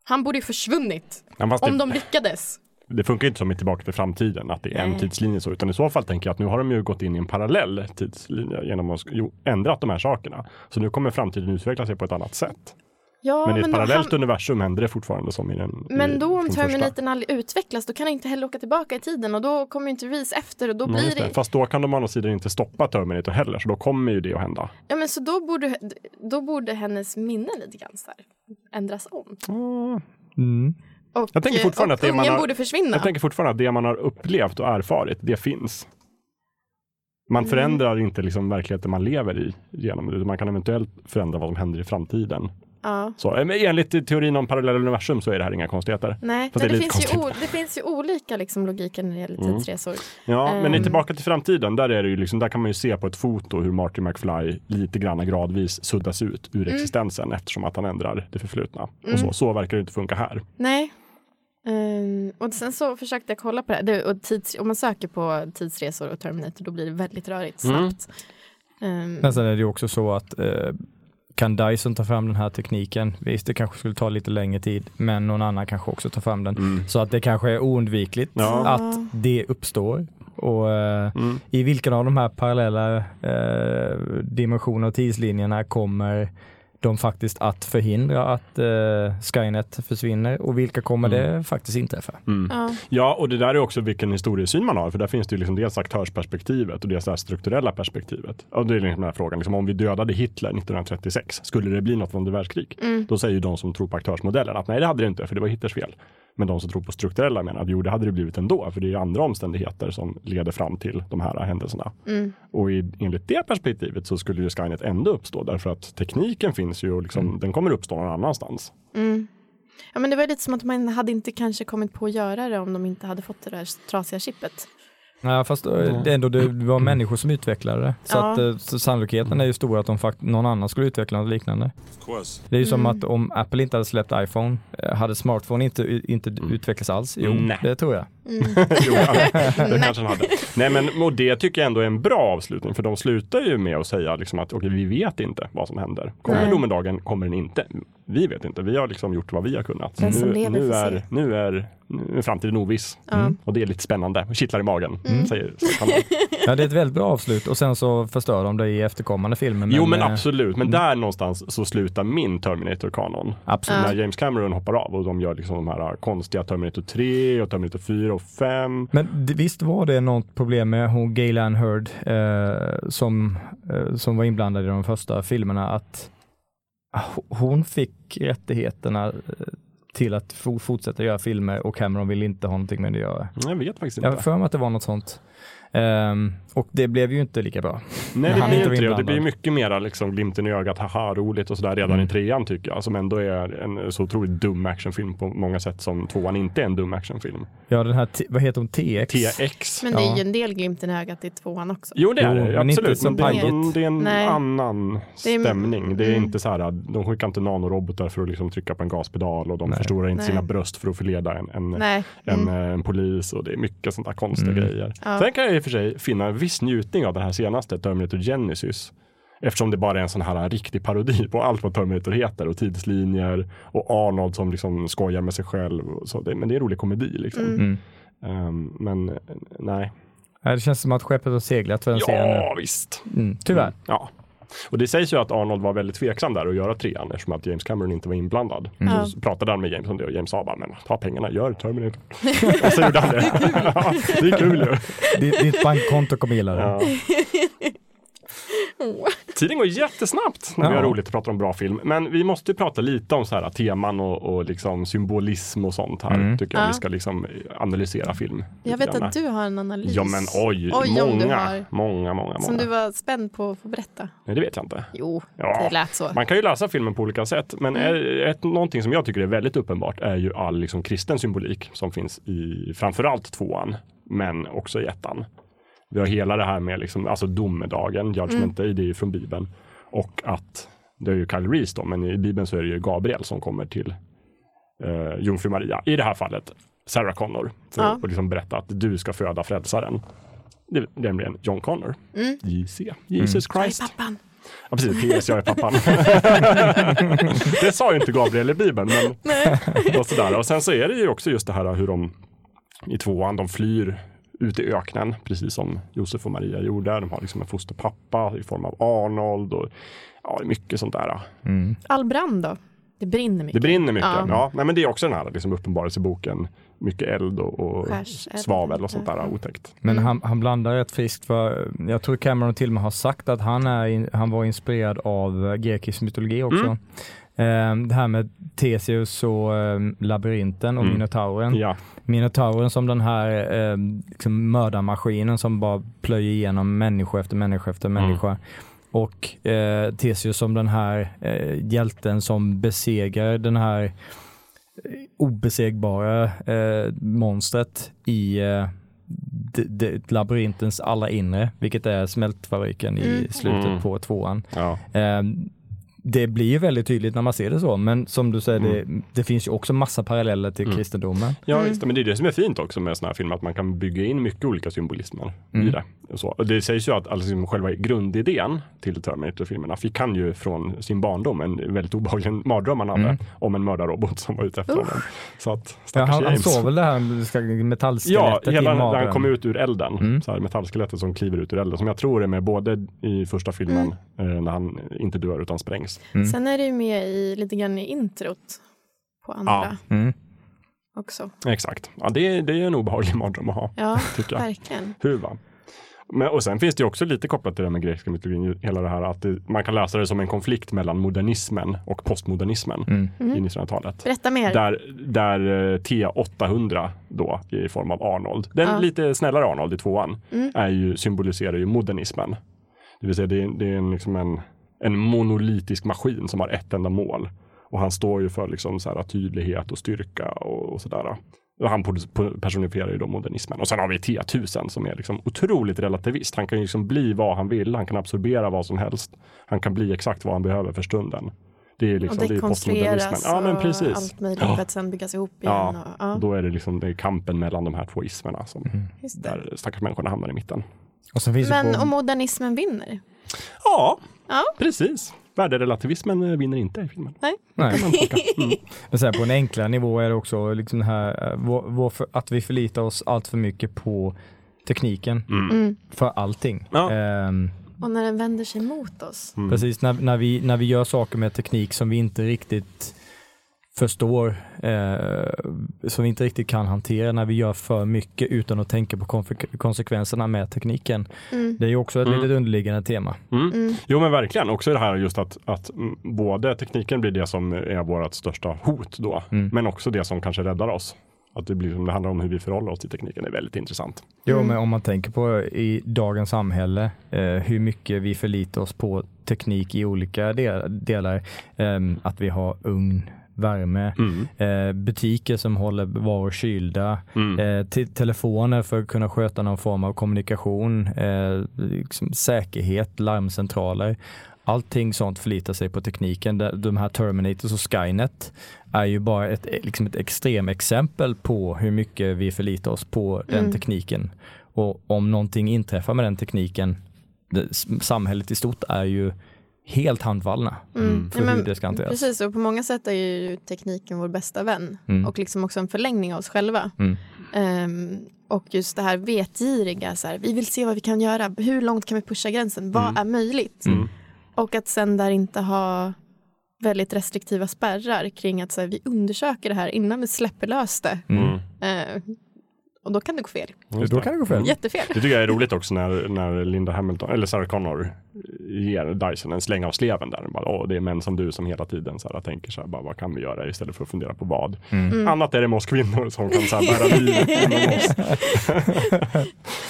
Han borde ju försvunnit. Ja, Om det, de lyckades. Det funkar inte som i Tillbaka till framtiden, att det är en Nej. tidslinje så, utan i så fall tänker jag att nu har de ju gått in i en parallell tidslinje genom att jo, ändrat de här sakerna. Så nu kommer framtiden utveckla sig på ett annat sätt. Ja, men i ett då parallellt han- universum händer det fortfarande som i den Men i, då om. Terminatorn aldrig utvecklas, då kan han inte heller åka tillbaka i tiden och då kommer ju inte Reese efter och då blir just det... det. Fast då kan de å andra sidan inte stoppa Terminator heller, så då kommer ju det att hända. Ja men så då borde, då borde hennes minne lite grann så här ändras om. Mm. Och, Jag tänker fortfarande att det man har- borde försvinna. Jag tänker fortfarande att det man har upplevt och erfarit, det finns. Man Mm. förändrar inte liksom verkligheten man lever i genom det. Man kan eventuellt förändra vad som händer i framtiden. ja. Så, eh, enligt teorin om parallella universum så är det här inga konstigheter. Nej, det det, lite finns ju o, det finns ju olika liksom, logiker när det gäller Mm. tidsresor. Ja, men i Ehm. Tillbaka till framtiden, där, är det ju liksom, där kan man ju se på ett foto hur Marty McFly lite grann gradvis suddas ut ur Mm. existensen eftersom att han ändrar det förflutna. Mm. Och så, så verkar det inte funka här. Nej. Och sen så försökte jag kolla på det. Det, och tids, om man söker på tidsresor och Terminator då blir det väldigt rörigt Mm. snabbt. Ehm, Men sen är det ju också så att eh, kan Dyson ta fram den här tekniken? Visst, det kanske skulle ta lite längre tid, men någon annan kanske också tar fram den. Mm. Så att det kanske är oundvikligt Ja. att det uppstår. Och eh, Mm. i vilken av de här parallella eh, dimensionerna och tidslinjerna kommer de faktiskt att förhindra att eh, Skynet försvinner och vilka kommer det faktiskt inträffa? Mm. ja. Ja, och det där är också vilken historiesyn man har, för där finns det ju liksom dels aktörsperspektivet och dels det här strukturella perspektivet. Och det är liksom den här frågan, liksom, om vi dödade Hitler 1936, skulle det bli något det världskrig? Mm. Då säger ju de som tror på aktörsmodellen att nej, det hade det inte, för det var Hitlers fel. Men de som tror på strukturella menar att jo, det hade det blivit ändå, för det är andra omständigheter som leder fram till de här händelserna. Mm. Och i, enligt det perspektivet så skulle ju Skynet ändå uppstå, därför att tekniken finns ju och liksom, den kommer uppstå någon annanstans. Mm. Ja men det var lite som att man hade inte kanske kommit på att göra det om de inte hade fått det där trasiga chippet. Ja, fast eh, det, är ändå, det var människor som utvecklade det. Så, Ja. att, eh, så sannolikheten är ju stor att de fakt- någon annan skulle utveckla något liknande. Det är ju som Mm. att om Apple inte hade släppt iPhone, eh, hade smartphone inte, inte utvecklats alls? Jo, Nej. det tror jag. Mm. Jo, det kanske han hade. Nej, men och det tycker jag ändå är en bra avslutning, för de slutar ju med att säga liksom att okej, vi vet inte vad som händer. Kommer Nej. domedagen? Kommer den inte? Vi vet inte. Vi har liksom gjort vad vi har kunnat. Den som Nu, lever nu, är, nu, är, mm, framtiden oviss. Ja. Och det är lite spännande, kittlar i magen, Mm. säger säger Ja, det är ett väldigt bra avslut och sen så förstör de det i efterkommande filmer. Jo men eh, absolut, men där någonstans så slutar min Terminator-kanon. Absolut. När James Cameron hoppar av och de gör liksom de här konstiga Terminator 3 och Terminator 4 och 5. Men visst var det något problem med hon Gaylan Heard eh, som, eh, som var inblandad i de första filmerna att ho- hon fick rättigheterna eh, till att fo- fortsätta göra filmer och Cameron ville inte ha någonting med det att göra. Jag vet faktiskt Jag har inte. för mig att det var något sånt. Ehm, och det blev ju inte lika bra. Nej det blir inte det. Blir mycket mera liksom glimten i ögat, haha roligt och sådär redan Mm. i trean tycker jag. Som ändå är en så otroligt dum actionfilm på många sätt som tvåan inte är en dum actionfilm. Ja, den här, vad heter hon, TX? TX. Men det är ju en del glimten i ögat i tvåan också. Jo det är Jo, det, men absolut. som Men det, är, en- det är en Nej. annan Det är- stämning. Det är mm. inte så här, de skickar inte nanorobotar för att liksom trycka på en gaspedal och de Nej. förstorar inte Nej. sina bröst för att förleda en, en, en, Mm. eh, en polis och det är mycket sånt där konstiga Mm. grejer. Ja. Sen kan jag för sig finna en viss njutning av den här senaste Terminator Genesis. Eftersom det bara är en sån här riktig parodi på allt vad Terminator heter och tidslinjer och Arnold som liksom skojar med sig själv. Och så. Det, men det är en rolig komedi liksom. Mm. Ehm, men eh, nej. Ja, det känns som att skeppet har seglat för den serien nu. Ja visst. Mm, tyvärr. Mm, Ja. Och det sägs ju att Arnold var väldigt tveksam där att göra trean eftersom att James Cameron inte var inblandad. Ja. Så pratade han med James om det och James sa bara, men ta pengarna, gör Terminator. och så gjorde han det. Det är kul ju. Ditt bankkonto kommer gilla det. Ja. Tiden går jättesnabbt när vi Ja. har roligt att prata om bra film. Men vi måste ju prata lite om så här teman och, och liksom symbolism och sånt här. Mm. Tycker jag Ja. vi ska liksom analysera film. Jag vet grann. att du har en analys. Ja men oj, Oj, många, har. många, många, Som många. du var spänd på att få berätta. Nej, det vet jag inte. Jo, Ja. det lät så. Man kan ju läsa filmen på olika sätt, men Mm. är- ett, någonting som jag tycker är väldigt uppenbart är ju all liksom, kristen symbolik som finns i framförallt tvåan, men också i ettan. Vi har hela det här med liksom, alltså domedagen, Judgment Day, det är ju från Bibeln. Och att, det är ju Kyle Reese då, men i Bibeln så är det ju Gabriel som kommer till eh, jungfru Maria, i det här fallet Sarah Connor, för Ja. att liksom berätta att du ska föda frälsaren. Det är nämligen John Connor, Mm. JC, Jesus Jag Christ. Ja precis, PS jag är pappan. det sa ju inte Gabriel i Bibeln. Men och, sådär. och sen så är det ju också just det här hur de i tvåan, de flyr ut i öknen, precis som Josef och Maria gjorde. De har liksom en fosterpappa i form av Arnold och ja, mycket sånt där. Mm. All brand då? Det brinner mycket. Det brinner mycket. Ja. Ja. nej, men det är också den här liksom uppenbarelseboken. Mycket eld och, och svavel och sånt där otäckt. Men Mm. han, han blandar rätt friskt för jag tror Cameron till och med har sagt att han, är in, han var inspirerad av eh, grekisk mytologi också. Mm. Eh, det här med Theseus och eh, labyrinten och Mm. minotauren. Ja, Minotauren som den här eh, liksom mördarmaskinen som bara plöjer igenom människa efter människa efter Mm. människa. Och eh, Theseus som den här eh, hjälten som besegrar den här eh, obesegbara eh, monstret i eh, labyrintens allra inre, vilket är smältfabriken i Mm. slutet Mm. på tvåan. ja. Det blir ju väldigt tydligt när man ser det så, men som du säger, det, det finns ju också massa paralleller till Mm. kristendomen. Ja Mm. visst, men det är det som är fint också med sådana här filmer, att man kan bygga in mycket olika symbolismer i Mm. det. Och, så. och det sägs ju att alltså, liksom själva grundidén till Terminator-filmerna fick han ju från sin barndom, en väldigt obehaglig mardröm han hade Mm. om en mördarrobot som var ute efter honom. Så att, Ja, han, han såg väl det här Ja, metallskelettet i hela när magen. han kom ut ur elden. Mm. Så här, metallskelettet som kliver ut ur elden. Som jag tror är med både i första filmen, eh, när han inte dör utan sprängs. Mm. Sen är det ju med i, lite grann i introt på andra Mm. också. Exakt. Ja, det, det är en obehaglig mardröm att ha, Ja, tycker jag. verkligen. Hur va? Men, och sen finns det ju också lite kopplat till det här med grekiska mytologin, hela det här att det, man kan läsa det som en konflikt mellan modernismen och postmodernismen Mm. Mm. i 1900-talet. Berätta mer. Där, där eh, T800 då i form av Arnold, den Ja. lite snällare Arnold i tvåan, Mm. är ju, symboliserar ju modernismen. Det vill säga det är, det är en, liksom en, en monolitisk maskin som har ett enda mål. Och han står ju för liksom så här tydlighet och styrka och, och sådär. Han personifierar ju då modernismen. Och sen har vi T1000 som är liksom otroligt relativist. Han kan ju liksom bli vad han vill. Han kan absorbera vad som helst. Han kan bli exakt vad han behöver för stunden. Det är liksom och det är postmodernismen. Ja, men precis. allt möjligt Ja. för att sen byggas ihop igen. Ja, Och, ja, Då är det liksom det är kampen mellan de här två ismerna som det. där stackars människorna hamnar i mitten. Och sen finns Men det på, om modernismen vinner? Ja, Ja. precis. värderelativismen eh, vinner inte i filmen. Nej. Tolka. Mm. Men sen på en enklare nivå är det också liksom det här, eh, vår, vår, för- att vi förlitar oss allt för mycket på tekniken Mm. för allting. Ja. Ehm, Och när den vänder sig mot oss. Mm. Precis, när, när, vi, när vi gör saker med teknik som vi inte riktigt förstår, eh, som vi inte riktigt kan hantera, när vi gör för mycket utan att tänka på konsekvenserna med tekniken. Mm. Det är ju också ett Mm. litet underliggande tema. Mm. Mm. Jo men verkligen, också det här just att, att mm, både tekniken blir det som är vårt största hot då, Mm. men också det som kanske räddar oss. Att det, blir, det handlar om hur vi förhåller oss till tekniken, är väldigt intressant. Jo, Mm. men om man tänker på i dagens samhälle, eh, hur mycket vi förlitar oss på teknik i olika del, delar. ehm, att vi har ugn, värme, Mm. eh, butiker som håller varor kylda, Mm. eh, te- telefoner för att kunna sköta någon form av kommunikation, eh, liksom säkerhet, larmcentraler. Allting sånt förlitar sig på tekniken. De- De här Terminators och Skynet är ju bara ett, liksom ett extremexempel på hur mycket vi förlitar oss på den Mm. tekniken. Och om någonting inträffar med den tekniken, det, samhället i stort är ju helt handfallna Mm. för men hur det ska hanteras. Precis, och på många sätt är ju tekniken vår bästa vän Mm. och liksom också en förlängning av oss själva. Mm. Ehm, och just det här vetgiriga, så här, vi vill se vad vi kan göra, hur långt kan vi pusha gränsen, vad Mm. är möjligt? Mm. Och att sen där inte ha väldigt restriktiva spärrar kring att så här, vi undersöker det här innan vi släpper lös det. Mm. Och då kan det gå fel, Just Då det. kan det gå fel. jättefel. Det tycker jag är roligt också när, när Linda Hamilton, eller Sarah Connor ger Dyson en släng av sleven där. Bara, Åh, det är män som du som hela tiden så här, tänker så här, bara, vad kan vi göra istället för att fundera på vad. Mm. Annat är det med oss kvinnor som kan så här, bära liv inom oss.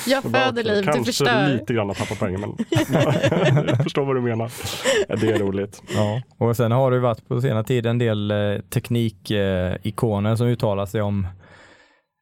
Jag föder liv, du Kanske förstör. lite grann att tappa poängen men jag förstår vad du menar. Det är roligt. Ja, och sen har det varit på senare tid en del eh, teknikikoner som uttalar sig om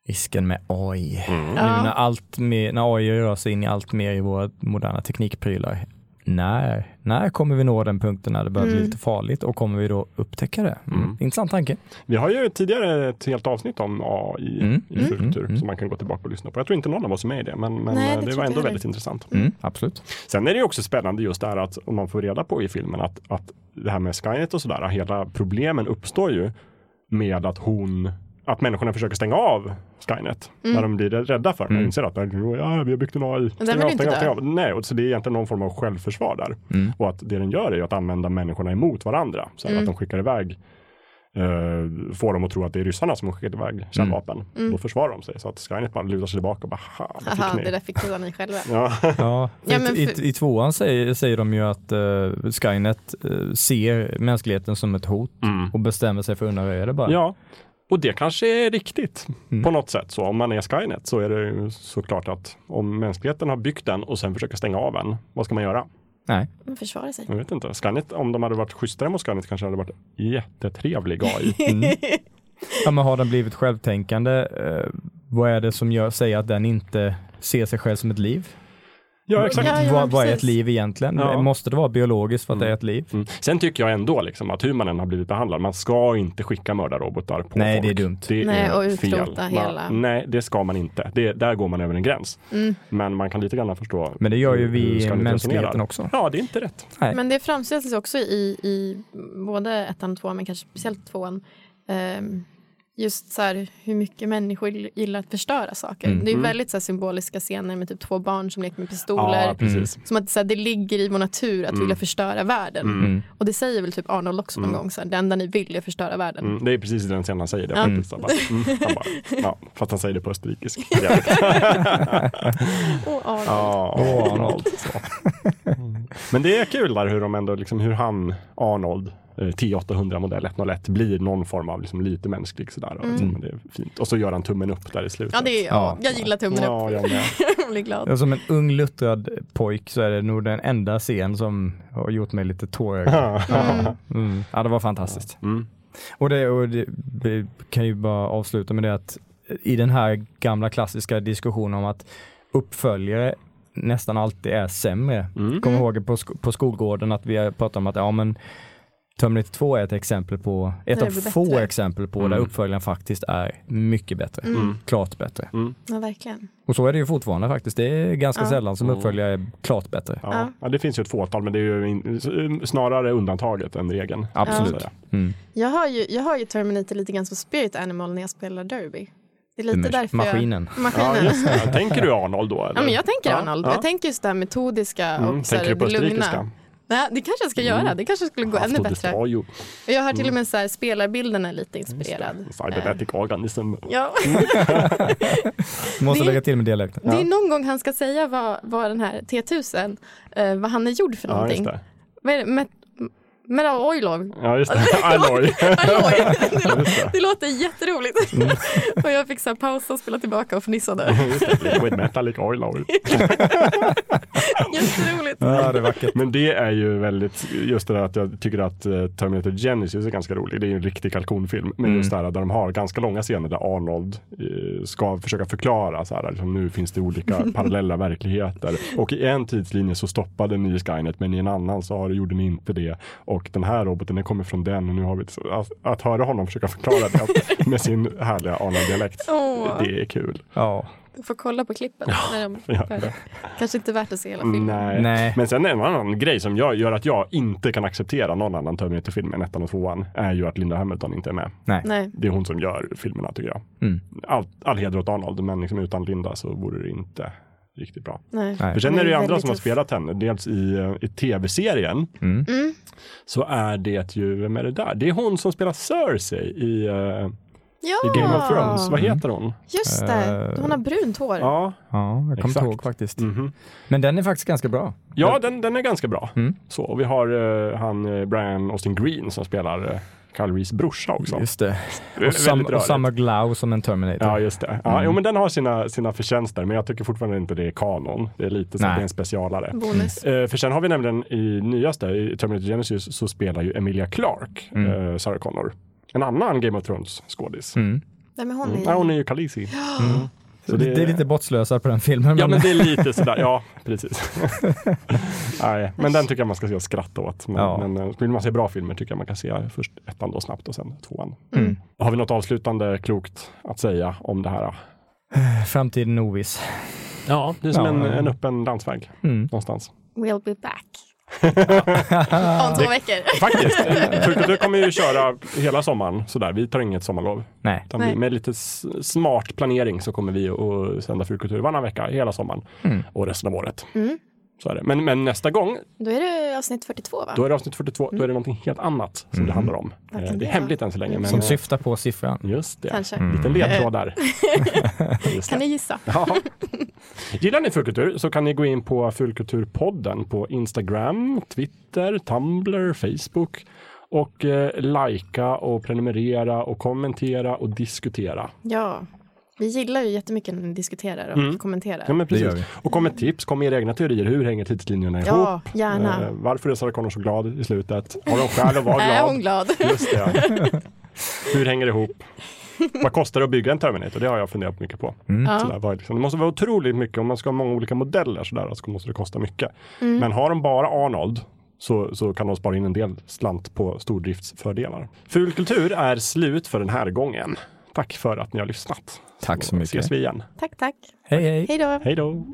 risken med AI. Mm. Nu när, allt mer, när AI rör sig in i allt mer i våra moderna teknikprylar. När, när kommer vi nå den punkten när det börjar bli Mm. lite farligt och kommer vi då upptäcka det? Mm. Mm. Intressant tanke. Vi har ju tidigare ett helt avsnitt om AI Mm. i Fulkultur Mm. som man kan gå tillbaka och lyssna på. Jag tror inte någon av oss är med i det men, men Nej, det eh, det, tror var ändå väldigt intressant. Mm. Absolut. Sen är det ju också spännande just det här att om man får reda på i filmen att, att det här med Skynet och sådär, hela problemen uppstår ju med att hon att människorna försöker stänga av Skynet Mm. när de blir rädda för det. Mm. Inser att ja, vi har byggt en AI. Stäng av, stäng av, stäng av. Nej, och så det är egentligen någon form av självförsvar där. Mm. Och att det den gör är att använda människorna emot varandra. Så Mm. att de skickar iväg eh, får dem att tro att det är ryssarna som har skickat iväg kärnvapen. Mm. Då försvarar de sig. Så att Skynet bara lutar sig tillbaka och bara, ha, ni. det där fick ni själva. Ja. Ja, Ja, men i, för- i, tvåan säger, säger de ju att eh, Skynet eh, ser mänskligheten som ett hot Mm. och bestämmer sig för att undanröja det bara. Ja, och det kanske är riktigt Mm. på något sätt. Så om man är Skynet så är det ju såklart att om mänskligheten har byggt den och sen försöker stänga av den, vad ska man göra? Nej. Man försvarar sig. Jag vet inte. Skynet, om de hade varit schysstare mot Skynet kanske hade varit jättetrevlig AI. Mm. Ja, men har den blivit självtänkande? Eh, vad är det som gör, säger att den inte ser sig själv som ett liv? Ja, exakt. Ja, ja, vad, vad är ett liv egentligen? Ja. Måste det vara biologiskt för att det är ett liv? Mm. Sen tycker jag ändå liksom att hur man än har blivit behandlad, man ska inte skicka mördarrobotar på Nej, folk. det är dumt. Det Nej, är och utrota fel. hela- Man, nej, det ska man inte. Det, där går man över en gräns. Mm. Men man kan lite grann förstå. Men det gör ju vi Skynet mänskligheten också. Ja, det är inte rätt. Nej. Men det framställs också i, i både ettan och tvåan, men kanske speciellt tvåan. ehm, just så här hur mycket människor gillar att förstöra saker. Mm. Det är Mm. väldigt så här, symboliska scener med typ två barn som leker med pistoler. Ja, precis. Som att så här, det ligger i vår natur att Mm. vilja förstöra världen. Mm. Mm. Och det säger väl typ Arnold också någon Mm. gång. Så här, det enda ni vill är att förstöra världen. Mm, det är precis den scenen han säger det Ja. faktiskt. Han bara, mm, han bara, ja, för att han säger det på österrikisk. Och Arnold. ja, Åh, Arnold. Mm. Men det är kul där hur de ändå, liksom, hur han, Arnold, T800 modell 101 blir någon form av liksom, lite mänsklig sådär. Och, Mm. liksom, det är fint. och så gör han tummen upp där i slutet. Ja, det är jag. Ja. Jag gillar tummen Ja, upp. jag. Jag blir glad. Ja, Som en ung luttrad pojk så är det nog den enda scen som har gjort mig lite tårögd. Mm. Ja, det var fantastiskt. Mm. Och det, och det vi kan ju bara avsluta med det att i den här gamla klassiska diskussionen om att uppföljare nästan alltid är sämre. Mm. Kommer ihåg på, sk- på skolgården att vi har pratat om att ja men Terminator 2 är ett exempel på, ett Där av få bättre. exempel på där Mm. uppföljaren faktiskt är mycket bättre. Mm. Klart bättre. Ja, verkligen. Och så är det ju fortfarande faktiskt. Det är ganska Ja. sällan som Mm. uppföljare är klart bättre. Ja. Ja. Ja. det finns ju ett fåtal, men det är ju in, snarare undantaget än regeln. Absolut. Mm. Jag har, ju, jag har ju Terminator lite grann som spirit animal när jag spelar Derby. Det är lite Mas- därför Maskinen. jag... Maskinen. Ja, just det. Tänker du Arnold då? Eller? Ja, men jag tänker Ja, Arnold. ja. Jag tänker just det här metodiska Mm, och så här, tänker du på det lugna. Nej, det kanske jag ska göra. Det kanske skulle gå ännu bättre. Och jag har Mm. till och med så här, spelarbilden är lite inspirerad. Cybernetic organism. Ja. Måste Det- lägga till med dialekten. Det är någon gång han ska säga vad, vad den här T1000, eh, vad han är gjord för Ja, någonting. just det. Vad är det? Met- Metal Oilog. Ja, just det. Alloy. Det. Det låter jätteroligt. Mm. och jag fick så här pausa och spela tillbaka och fnissade. Liquid metallic oil oil. Jätteroligt. Ja, det är vackert. Men det är ju väldigt, just det där att jag tycker att eh, Terminator Genesis är ganska rolig. Det är ju en riktig kalkonfilm. Men Mm. just det här där de har ganska långa scener där Arnold eh, ska försöka förklara så här, liksom, nu finns det olika parallella verkligheter. Och i en tidslinje så stoppade ni Skynet men i en annan så har, gjorde ni inte det. Och den här roboten den kommer från den och nu har vi att, att höra honom försöka förklara det med sin härliga Arnold-dialekt. Åh, Det är kul. Ja. du får kolla på klippen. när de Ja. det. Kanske inte värt att se hela filmen. Nej. Nej. Men sen en annan grej som jag, gör att jag inte kan acceptera någon annan Terminator-film än ettan och tvåan är ju att Linda Hamilton inte är med. Nej. Nej. Det är hon som gör filmerna tycker jag. Mm. All, all heder åt Arnold, men liksom utan Linda så vore det inte riktigt bra. Nej. För sen är det ju andra som har spelat henne. Dels i, eh, i tv-serien Mm. Mm. så är det ju, vem är det där? Det är hon som spelar Cersei i, eh, Ja, i Game of Thrones. Vad heter hon? just det. Eh, Hon har brunt hår. Ja, Ja, jag kommer inte ihåg faktiskt. mhm. Men den är faktiskt ganska bra. ja den, den är ganska bra. Mm. Så, och vi har eh, han Brian Austin Green som spelar uh, Kyle Reese brorsa också. Just det. Det är Och, sam, och samma glow som en Terminator. Ja, just det. Ja, Mm. jo, men den har sina, sina förtjänster, men jag tycker fortfarande inte det är kanon. Det är lite Nej. det är en specialare. Bonus. Eh, för sen har vi nämligen i nyaste, i Terminator Genesis, så spelar ju Emilia Clarke, Mm. eh, Sarah Connor. En annan Game of Thrones skådis. Mm. Vem är hon Mm. i? Ja, hon är ju Khaleesi. Mm. Så det, det är lite bortslösat på den filmen. Ja, men, men det är lite sådär, ja, precis. Nej, men den tycker jag man ska se och skratta åt. Men, Ja. men eh, vill man se bra filmer tycker jag man kan se först ettan då snabbt och sen tvåan. Mm. Har vi något avslutande klokt att säga om det här? Framtiden oviss. Ja, det är som Ja. en, en öppen landsväg Mm. någonstans. We'll be back. Om två veckor. Faktiskt. Fulkultur kommer ju köra hela sommaren sådär. Vi tar inget sommarlov. Nej. Utan Nej. med lite smart planering så kommer vi att sända Fulkultur varannan vecka hela sommaren Mm. och resten av året. Mm. Så är det. Men, men nästa gång, Då är det avsnitt 42 va? då är det avsnitt 42, då är det någonting helt annat som det Mm. handlar om. Eh, Det är det hemligt än så länge. Men, Som syftar på siffran. Just det. Kanske. En liten ledtråd där. Kan det. ni gissa? Ja. Gillar ni Fulkultur så kan ni gå in på Fulkulturpodden på Instagram, Twitter, Tumblr, Facebook och eh, likea och prenumerera och kommentera och diskutera. Ja. Vi gillar ju jättemycket när ni diskuterar och Mm. kommenterar. Ja, men Det gör precis. vi. Och kom med tips, kom med era egna teorier. Hur hänger tidslinjerna ihop? Ja, gärna. Eh, varför är Sarah Connor så glad i slutet? Har de skäl att vara Är hon glad? glad? Just det. Hur hänger det ihop? Vad kostar det att bygga en Terminator? Det har jag funderat mycket på. Mm. Sådär, vad liksom, det måste vara otroligt mycket, om man ska ha många olika modeller sådär, så måste det kosta mycket. Mm. Men har de bara Arnold så, så kan de spara in en del slant på stordriftsfördelar. Fulkultur är slut för den här gången. Tack för att ni har lyssnat. Tack så mycket. ses vi igen. Tack, tack. Hej hej. Hej då. Hej då!